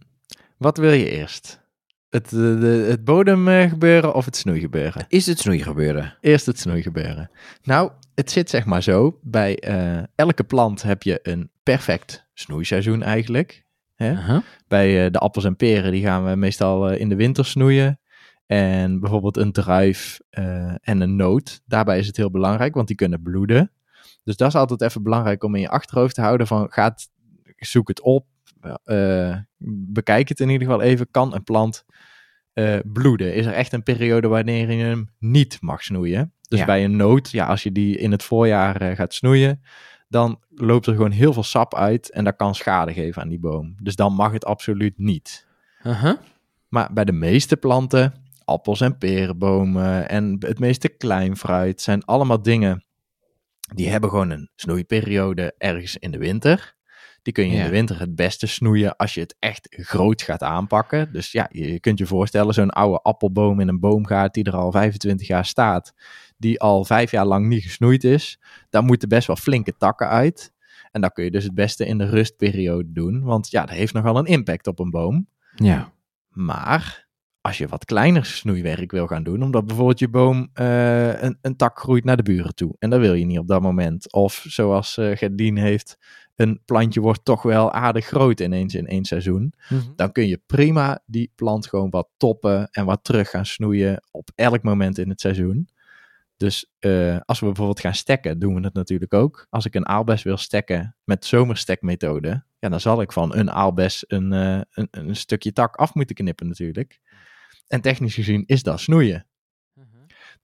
Wat wil je eerst? Het, eh, de, het bodemgebeuren of het snoeigebeuren? Is het snoei gebeuren? Eerst het snoeigebeuren. Nou, het zit zeg maar zo. Bij eh, elke plant heb je een perfect snoeiseizoen eigenlijk. Hè? Bij eh, de appels en peren, die gaan we meestal eh, in de winter snoeien. En bijvoorbeeld een druif eh, en een noot. Daarbij is het heel belangrijk, want die kunnen bloeden. Dus dat is altijd even belangrijk om in je achterhoofd te houden van gaat, zoek het op. bekijk het in ieder geval even. Kan een plant bloeden? Is er echt een periode wanneer je hem niet mag snoeien? Dus Ja. bij een noot, ja, als je die in het voorjaar gaat snoeien, dan loopt er gewoon heel veel sap uit en dat kan schade geven aan die boom. Dus dan mag het absoluut niet. Aha. Maar bij de meeste planten, appels en perenbomen en het meeste kleinfruit, zijn allemaal dingen die hebben gewoon een snoeiperiode ergens in de winter. Die kun je in de winter het beste snoeien als je het echt groot gaat aanpakken. Dus ja, je, je kunt je voorstellen, zo'n oude appelboom in een boomgaard die er al 25 jaar staat, die al vijf jaar lang niet gesnoeid is, daar moeten best wel flinke takken uit. En dat kun je dus het beste in de rustperiode doen, want ja, dat heeft nogal een impact op een boom. Ja. Maar als je wat kleiner snoeiwerk wil gaan doen, omdat bijvoorbeeld je boom eh, een, een tak groeit naar de buren toe. En dat wil je niet op dat moment. Of zoals eh Gerdien heeft, een plantje wordt toch wel aardig groot ineens in één seizoen. Mhm. Dan kun je prima die plant gewoon wat toppen en wat terug gaan snoeien op elk moment in het seizoen. Dus eh, als we bijvoorbeeld gaan stekken, doen we het natuurlijk ook. Als ik een aalbes wil stekken met zomerstekmethode, ja, dan zal ik van een aalbes een, eh, een, een stukje tak af moeten knippen natuurlijk. En technisch gezien is dat snoeien.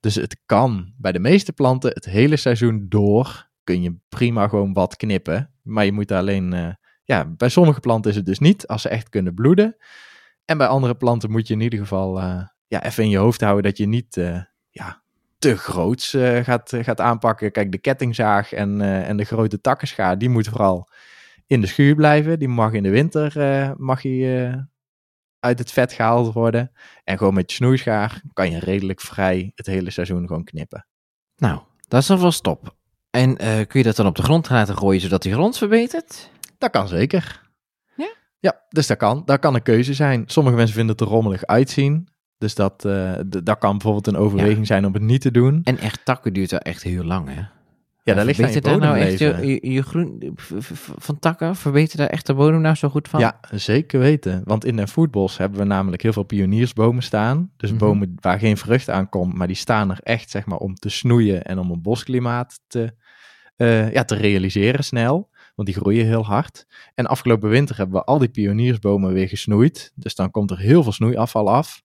Dus het kan bij de meeste planten het hele seizoen door. Kun je prima gewoon wat knippen. Maar je moet alleen. eh, ja, bij sommige planten is het dus niet. Als ze echt kunnen bloeden. En bij andere planten moet je in ieder geval ja, even in je hoofd houden dat je niet ja, te groots eh, gaat, gaat aanpakken. Kijk, de kettingzaag en, eh, en de grote takkenschaar, die moet vooral in de schuur blijven. Die mag in de winter eh, mag eh, uit het vet gehaald worden. En gewoon met je snoeischaar kan je redelijk vrij het hele seizoen gewoon knippen. Nou, dat is alvast stop. En eh, kun je dat dan op de grond laten gooien zodat die grond verbetert? Dat kan zeker. Ja? Ja, dus dat kan. Dat kan een keuze zijn. Sommige mensen vinden het er rommelig uitzien. Dus dat, eh, dat kan bijvoorbeeld een overweging zijn om het niet te doen. En echt takken duurt wel echt heel lang, hè? Ja, daar ligt aan je daar nou echt je, je, groen van takken? Verbetert daar echt de bodem nou zo goed van? Ja, zeker weten. Want in een voetbos hebben we namelijk heel veel pioniersbomen staan. Dus Mhm. bomen waar geen vrucht aan komt, maar die staan er echt zeg maar, om te snoeien en om een bosklimaat te, eh, ja, te realiseren snel. Want die groeien heel hard. En afgelopen winter hebben we al die pioniersbomen weer gesnoeid. Dus dan komt er heel veel snoeiafval af.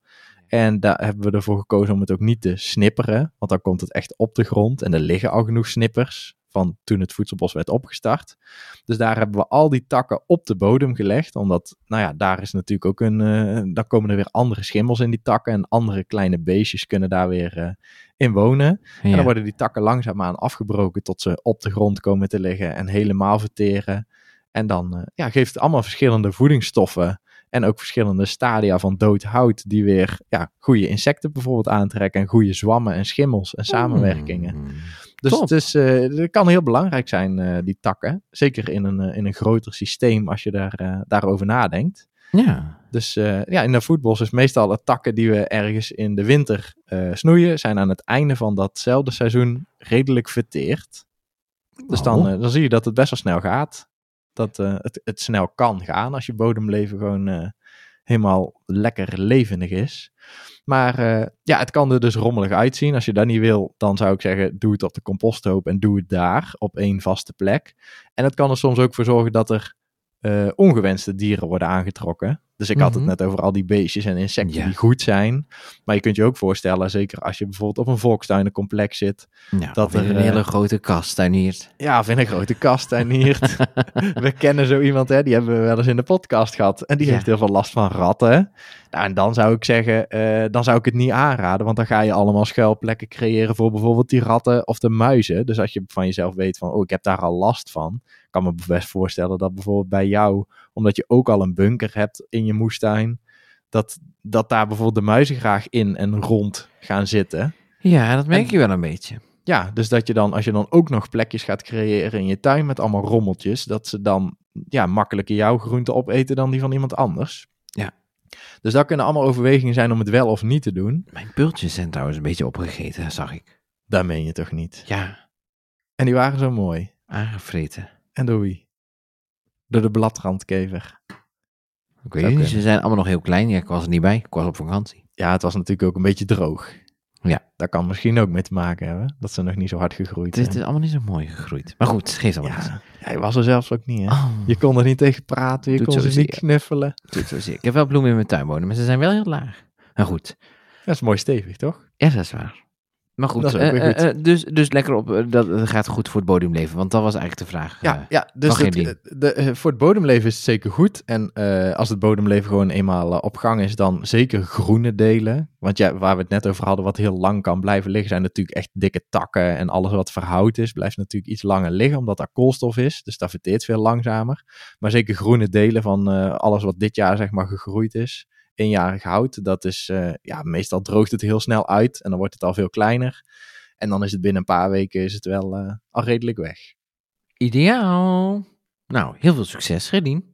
En daar hebben we ervoor gekozen om het ook niet te snipperen. Want dan komt het echt op de grond. En er liggen al genoeg snippers van toen het voedselbos werd opgestart. Dus daar hebben we al die takken op de bodem gelegd. Omdat, nou ja, daar is natuurlijk ook een. eh dan komen er weer andere schimmels in die takken. En andere kleine beestjes kunnen daar weer eh, in wonen. En dan worden die takken langzaamaan afgebroken tot ze op de grond komen te liggen en helemaal verteren. En dan eh, ja, geeft het allemaal verschillende voedingsstoffen. En ook verschillende stadia van dood hout. Die weer ja, goede insecten bijvoorbeeld aantrekken. En goede zwammen en schimmels en samenwerkingen. Mm. Dus Top. het, is, eh, het kan heel belangrijk zijn, eh, die takken. Zeker in een, eh, in een groter systeem als je daar, daarover nadenkt. Ja. Dus eh, ja, in de voetbos is meestal de takken die we ergens in de winter eh, snoeien, zijn aan het einde van datzelfde seizoen redelijk verteerd. Dus dan, Oh. dan zie je dat het best wel snel gaat. Dat eh, het, het snel kan gaan als je bodemleven gewoon eh, helemaal lekker levendig is. Maar eh, ja, het kan er dus rommelig uitzien. Als je dat niet wil, dan zou ik zeggen, doe het op de composthoop en doe het daar op één vaste plek. En het kan er soms ook voor zorgen dat er eh, ongewenste dieren worden aangetrokken. Dus ik had het Mhm. net over al die beestjes en insecten Ja. die goed zijn. Maar je kunt je ook voorstellen, zeker als je bijvoorbeeld op een volkstuinencomplex zit. Nou, Dat er een eh, hele grote kast tuiniert. Ja, of in een grote kast tuiniert. we kennen zo iemand, hè, die hebben we wel eens in de podcast gehad. En die Ja. heeft heel veel last van ratten. Nou, en dan zou ik zeggen, eh, dan zou ik het niet aanraden. Want dan ga je allemaal schuilplekken creëren voor bijvoorbeeld die ratten of de muizen. Dus als je van jezelf weet van, oh, ik heb daar al last van. Kan me best voorstellen dat bijvoorbeeld bij jou, omdat je ook al een bunker hebt in je moestuin. Dat, dat daar bijvoorbeeld de muizen graag in en rond gaan zitten. Ja, dat merk En- je wel een beetje. Ja, dus dat je dan, als je dan ook nog plekjes gaat creëren in je tuin met allemaal rommeltjes, dat ze dan ja, makkelijker jouw groente opeten dan die van iemand anders. Ja. Dus dat kunnen allemaal overwegingen zijn om het wel of niet te doen. Mijn pultjes zijn trouwens een beetje opgegeten, zag ik. Dat meen je toch niet? Ja, En die waren zo mooi. aangevreten. En door wie? Door de bladrandkever. Niet, ze zijn allemaal nog heel klein. Ja, ik was er niet bij. Ik was op vakantie. Ja, het was natuurlijk ook een beetje droog. Ja. Daar kan misschien ook mee te maken hebben. Dat ze nog niet zo hard gegroeid Het is, zijn. het is allemaal niet zo mooi gegroeid. Maar goed, geeft allemaal niks. Ja, jij was er zelfs ook niet, hè? Oh, Je kon er niet tegen praten, je Doet kon ze niet knuffelen. doet zo zeer. Ik heb wel bloemen in mijn tuin wonen, maar ze zijn wel heel laag. Maar goed, Dat is mooi stevig, toch? ja, dat is waar. Maar goed, eh, eh, goed. eh, dus, dus lekker op, dat gaat goed voor het bodemleven. Want dat was eigenlijk de vraag. Ja, ja dus het- de, voor het bodemleven is het zeker goed. En als het bodemleven gewoon eenmaal op gang is, dan zeker groene delen. Want ja, waar we het net over hadden, wat heel lang kan blijven liggen, zijn natuurlijk echt dikke takken. En alles wat verhout is, blijft natuurlijk iets langer liggen, omdat daar koolstof is. Dus dat verteert veel langzamer. Maar zeker groene delen van alles wat dit jaar zeg maar gegroeid is. Eenjarig hout, dat is, eh, ja, meestal droogt het heel snel uit. En dan wordt het al veel kleiner. En dan is het binnen een paar weken is het wel eh, al redelijk weg. Ideaal. Nou, heel veel succes, Redien.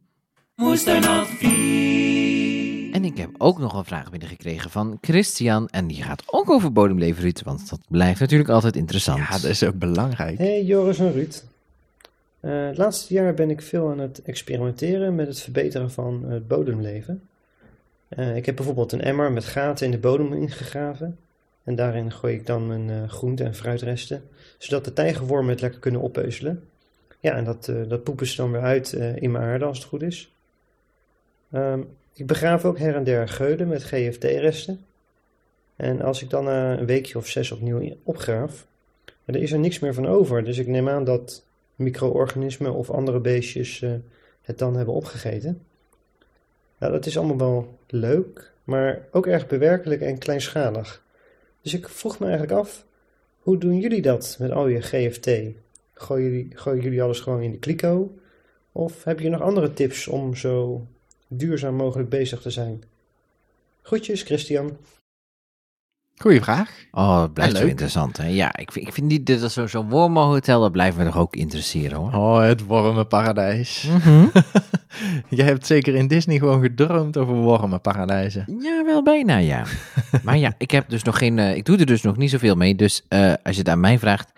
En ik heb ook nog een vraag binnengekregen van Christian. En die gaat ook over bodemleven, Ruud. Want dat blijft natuurlijk altijd interessant. Ja, dat is ook belangrijk. Hey Joris en Ruud. Eh, het laatste jaar ben ik veel aan het experimenteren met het verbeteren van het bodemleven. Eh, ik heb bijvoorbeeld een emmer met gaten in de bodem ingegraven. En daarin gooi ik dan mijn eh, groente- en fruitresten, zodat de tijgerwormen het lekker kunnen oppeuzelen. Ja, en dat, eh, dat poepen ze dan weer uit in mijn aarde als het goed is. Ehm, ik begraaf ook her en der geulen met GFT-resten. En als ik dan na een weekje of zes opnieuw opgraaf, er is er niks meer van over, dus ik neem aan dat micro-organismen of andere beestjes het dan hebben opgegeten. Nou, dat is allemaal wel leuk, maar ook erg bewerkelijk en kleinschalig. Dus ik vroeg me eigenlijk af, hoe doen jullie dat met al je GFT? Gooien jullie, jullie alles gewoon in de kliko? Of heb je nog andere tips om zo duurzaam mogelijk bezig te zijn? Groetjes, Christian. Goeie vraag. Oh, het blijft zo interessant. Hè? Ja, ik vind, ik vind niet dat is zo- zo'n wormenhotel, dat blijft me toch ook interesseren hoor. Oh, het wormenparadijs. Mhm. Jij hebt zeker in Disney gewoon gedroomd over wormenparadijzen. Ja, wel bijna, ja. maar ja, ik heb dus nog geen. eh, ik doe er dus nog niet zoveel mee. Dus eh, als je het aan mij vraagt,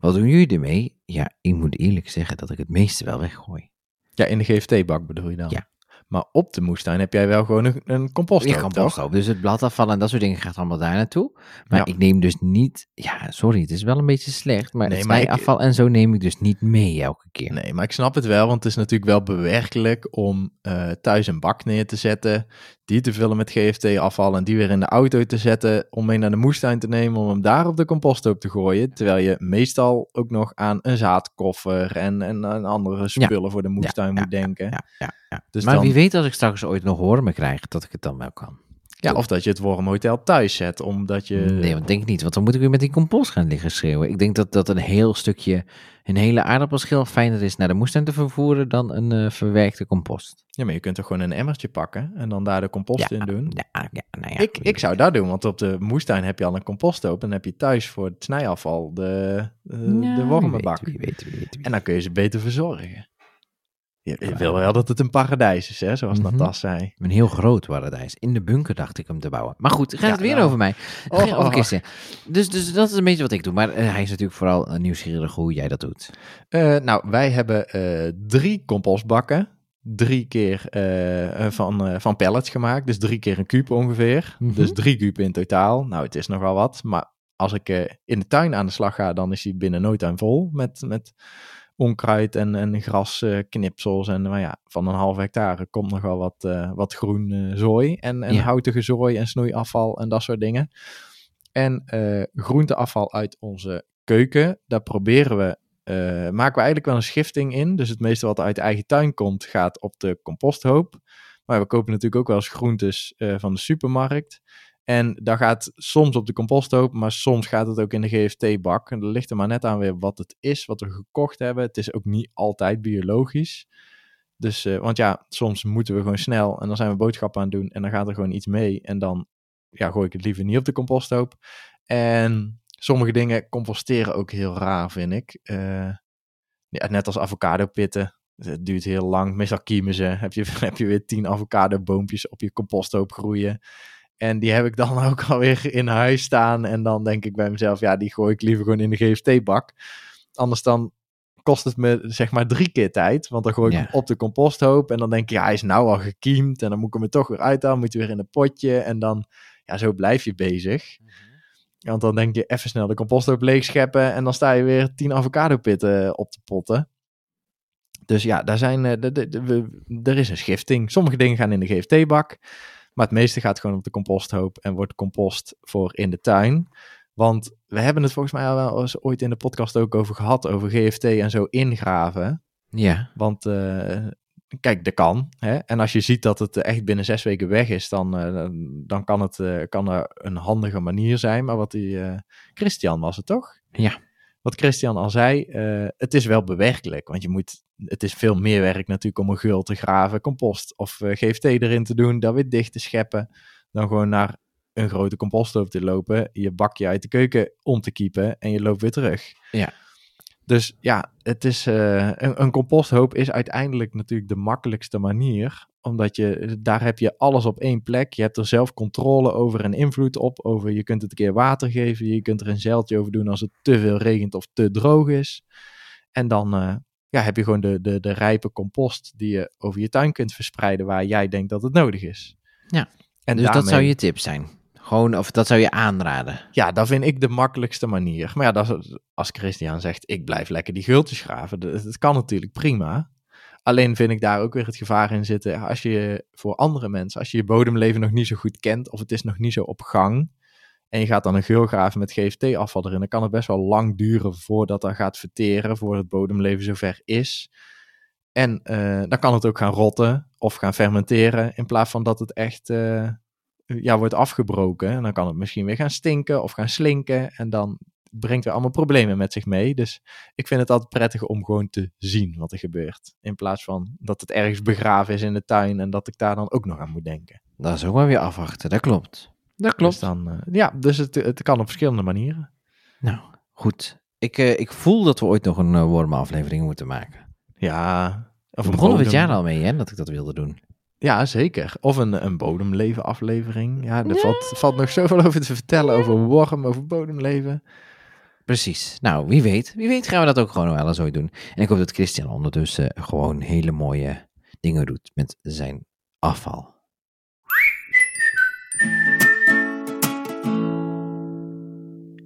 wat doen jullie ermee? Ja, ik moet eerlijk zeggen dat ik het meeste wel weggooi. Ja, in de GFT-bak bedoel je dan? Ja. Maar op de moestuin heb jij wel gewoon een, een compost. Ik kan toch? op. Dus het bladafval en dat soort dingen gaat allemaal daar naartoe. Maar Ja. ik neem dus niet. Ja, sorry, het is wel een beetje slecht. Maar Nee, het maar ik- snijafval en zo neem ik dus niet mee elke keer. Nee, maar ik snap het wel, want het is natuurlijk wel bewerkelijk om eh, thuis een bak neer te zetten, die te vullen met GFT-afval en die weer in de auto te zetten om mee naar de moestuin te nemen om hem daar op de composthoop te gooien. Terwijl je meestal ook nog aan een zaadkoffer en, en andere spullen voor de moestuin ja, moet denken. Ja, Ja, ja, ja. Dus maar dan- wie weet als ik straks ooit nog wormen krijg, dat ik het dan wel kan. of dat je het wormhotel thuis zet, omdat je... Nee, want denk ik niet. Want dan moet ik weer met die compost gaan liggen schreeuwen. Ik denk dat dat een heel stukje, een hele aardappelschil fijner is naar de moestuin te vervoeren dan een eh, verwerkte compost. Ja, maar je kunt toch gewoon een emmertje pakken en dan daar de compost ja, in doen. Ja, ja, nou ja. ik, ik zou dat doen, want op de moestuin heb je al een composthoop en dan heb je thuis voor het snijafval de, eh, Ja, de wie wormenbak. weet, Wie weet, wie weet, wie En dan kun je ze beter verzorgen. Je, wil wel dat het een paradijs is, hè, zoals Mhm. Natas zei. Een heel groot paradijs. In de bunker dacht ik hem te bouwen. Maar goed, gaat Ja, het weer nou. over mij. Oh, over oh. Dus, dus dat is een beetje wat ik doe. Maar eh, hij is natuurlijk vooral eh, nieuwsgierig hoe jij dat doet. Eh, nou, wij hebben drie compostbakken. Drie keer van, van pallets gemaakt. Dus drie keer een kuub ongeveer. Mhm. Dus drie kuub in totaal. Nou, het is nogal wat. Maar als ik in de tuin aan de slag ga, dan is hij binnen no time vol. Met, met onkruid en, en grasknipsels. En maar ja, van een half hectare komt nogal wat, eh, wat groen eh, zooi. En, en Ja. houtige zooi en snoeiafval en dat soort dingen. En eh, groenteafval uit onze keuken. Daar proberen we eh, maken we eigenlijk wel een schifting in. Dus het meeste wat uit de eigen tuin komt, gaat op de composthoop. Maar we kopen natuurlijk ook wel eens groentes eh, van de supermarkt. En dat gaat soms op de composthoop, maar soms gaat het ook in de GFT-bak. En dat ligt er maar net aan weer wat het is, wat we gekocht hebben. Het is ook niet altijd biologisch. Dus, eh, want ja, soms moeten we gewoon snel en dan zijn we boodschappen aan het doen en dan gaat er gewoon iets mee. En dan ja, gooi ik het liever niet op de composthoop. En sommige dingen composteren ook heel raar, vind ik. Eh, ja, net als avocado pitten. Het duurt heel lang. Meestal kiemen ze. Heb je, heb je weer tien avocado boompjes op je composthoop groeien. En die heb ik dan ook alweer in huis staan. En dan denk ik bij mezelf, ja, die gooi ik liever gewoon in de GFT-bak. Anders dan kost het me zeg maar drie keer tijd. Want dan gooi ik Ja. hem op de composthoop. En dan denk ik, ja, hij is nou al gekiemd. En dan moet ik hem er toch weer uithalen. Moet je weer in een potje. En dan, ja, zo blijf je bezig. Want dan denk je even snel de composthoop leeg scheppen. En dan sta je weer tien avocado pitten op te potten. Dus ja, daar zijn, eh, de, de, de- we- er is een schifting. Sommige dingen gaan in de GFT-bak. Maar het meeste gaat gewoon op de composthoop en wordt compost voor in de tuin. Want we hebben het volgens mij al wel eens ooit in de podcast ook over gehad. Over GFT en zo ingraven. Ja, Want eh, kijk, dat kan. Hè? En als je ziet dat het echt binnen zes weken weg is, dan, eh, dan kan het eh, kan er een handige manier zijn. Maar wat die eh, Christian was het toch? Ja. Wat Christian al zei, eh, het is wel bewerkelijk. Want je moet, het is veel meer werk natuurlijk om een geul te graven, compost of eh, GFT erin te doen, dat weer dicht te scheppen. Dan gewoon naar een grote composthoop te lopen, je bakje uit de keuken om te kiepen en je loopt weer terug. Ja. Dus ja, het is, eh, een, een composthoop is uiteindelijk natuurlijk de makkelijkste manier. Omdat je, daar heb je alles op één plek. Je hebt er zelf controle over en invloed op. Over, je kunt het een keer water geven. Je kunt er een zeiltje over doen als het te veel regent of te droog is. En dan eh, ja, heb je gewoon de, de, de rijpe compost die je over je tuin kunt verspreiden waar jij denkt dat het nodig is. Ja. En dus dat zou je tip zijn. Gewoon, of dat zou je aanraden. ja, dat vind ik de makkelijkste manier. Maar ja, dat als Christian zegt, ik blijf lekker die gultjes graven. Dat, kan natuurlijk prima. Alleen vind ik daar ook weer het gevaar in zitten. Als je voor andere mensen, als je je bodemleven nog niet zo goed kent, of het is nog niet zo op gang, en je gaat dan een geul graven met GFT-afval erin, dan kan het best wel lang duren voordat dat gaat verteren, voor het bodemleven zover is. En eh, dan kan het ook gaan rotten of gaan fermenteren in plaats van dat het echt eh, ja, wordt afgebroken. En dan kan het misschien weer gaan stinken of gaan slinken en dan brengt er allemaal problemen met zich mee. Dus ik vind het altijd prettig om gewoon te zien wat er gebeurt. In plaats van dat het ergens begraven is in de tuin en dat ik daar dan ook nog aan moet denken. Dat is ook wel weer afwachten, dat klopt. Dat klopt. Dus dan, eh, ja, dus het, het kan op verschillende manieren. Nou, goed. Ik, eh, ik voel dat we ooit nog een uh, wormenaflevering moeten maken. Ja. Of We begonnen we het jaar al mee, hè, dat ik dat wilde doen. Ja, zeker. Of een, een bodemleven aflevering. Ja, er valt, valt nog zoveel over te vertellen over worm, over bodemleven. Precies. Nou, wie weet. Wie weet gaan we dat ook gewoon wel eens ooit doen. En ik hoop dat Christian ondertussen gewoon hele mooie dingen doet met zijn afval.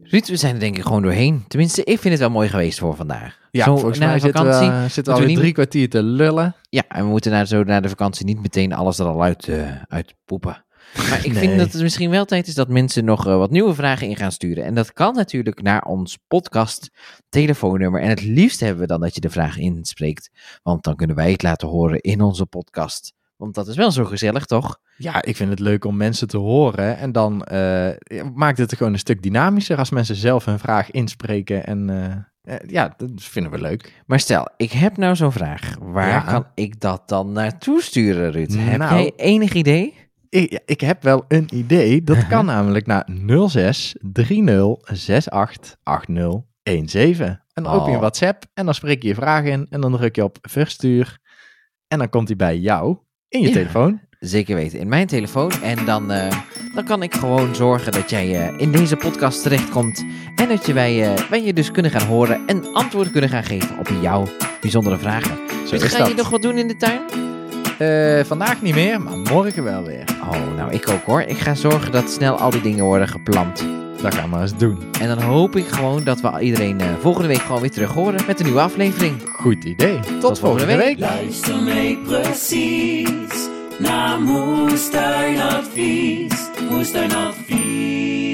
Ruud, we zijn er denk ik gewoon doorheen. Tenminste, ik vind het wel mooi geweest voor vandaag. Ja, Zo, volgens mij zitten vakantie. we, zitten we we alweer niet- drie kwartier te lullen. Ja, en we moeten naar, zo na de vakantie niet meteen alles er al uit, uit poepen. Maar ik Nee. vind dat het misschien wel tijd is dat mensen nog eh, wat nieuwe vragen in gaan sturen. En dat kan natuurlijk naar ons podcast telefoonnummer. En het liefst hebben we dan dat je de vraag inspreekt. Want dan kunnen wij het laten horen in onze podcast. Want dat is wel zo gezellig, toch? Ja, ik vind het leuk om mensen te horen. En dan ja, maakt het gewoon een stuk dynamischer als mensen zelf hun vraag inspreken. En eh, eh, ja, dat vinden we leuk. Maar stel, ik heb nou zo'n vraag. Waar Ja. kan ik dat dan naartoe sturen, Ruud? Heb Nou. jij enig idee? Ik, ik heb wel een idee. Dat kan namelijk naar 06 30 68 80 17. En dan open je Oh. WhatsApp en dan spreek je je vraag in. En dan druk je op verstuur. En dan komt hij bij jou in je Ja. telefoon. Zeker weten, in mijn telefoon. En dan, eh, dan kan ik gewoon zorgen dat jij eh, in deze podcast terechtkomt. En dat je wij, eh, wij je dus kunnen gaan horen en antwoorden kunnen gaan geven op jouw bijzondere vragen. Zo Dus ga je nog wat doen in de tuin? Vandaag niet meer, maar morgen wel weer. Oh, nou ik ook hoor. Ik ga zorgen dat snel al die dingen worden geplant. Dat gaan we maar eens doen. En dan hoop ik gewoon dat we iedereen eh, volgende week gewoon weer terug horen met een nieuwe aflevering. Goed idee. Tot, volgende volgende week. week. Luister mee precies naar Moestuinadvies. Moestuinadvies.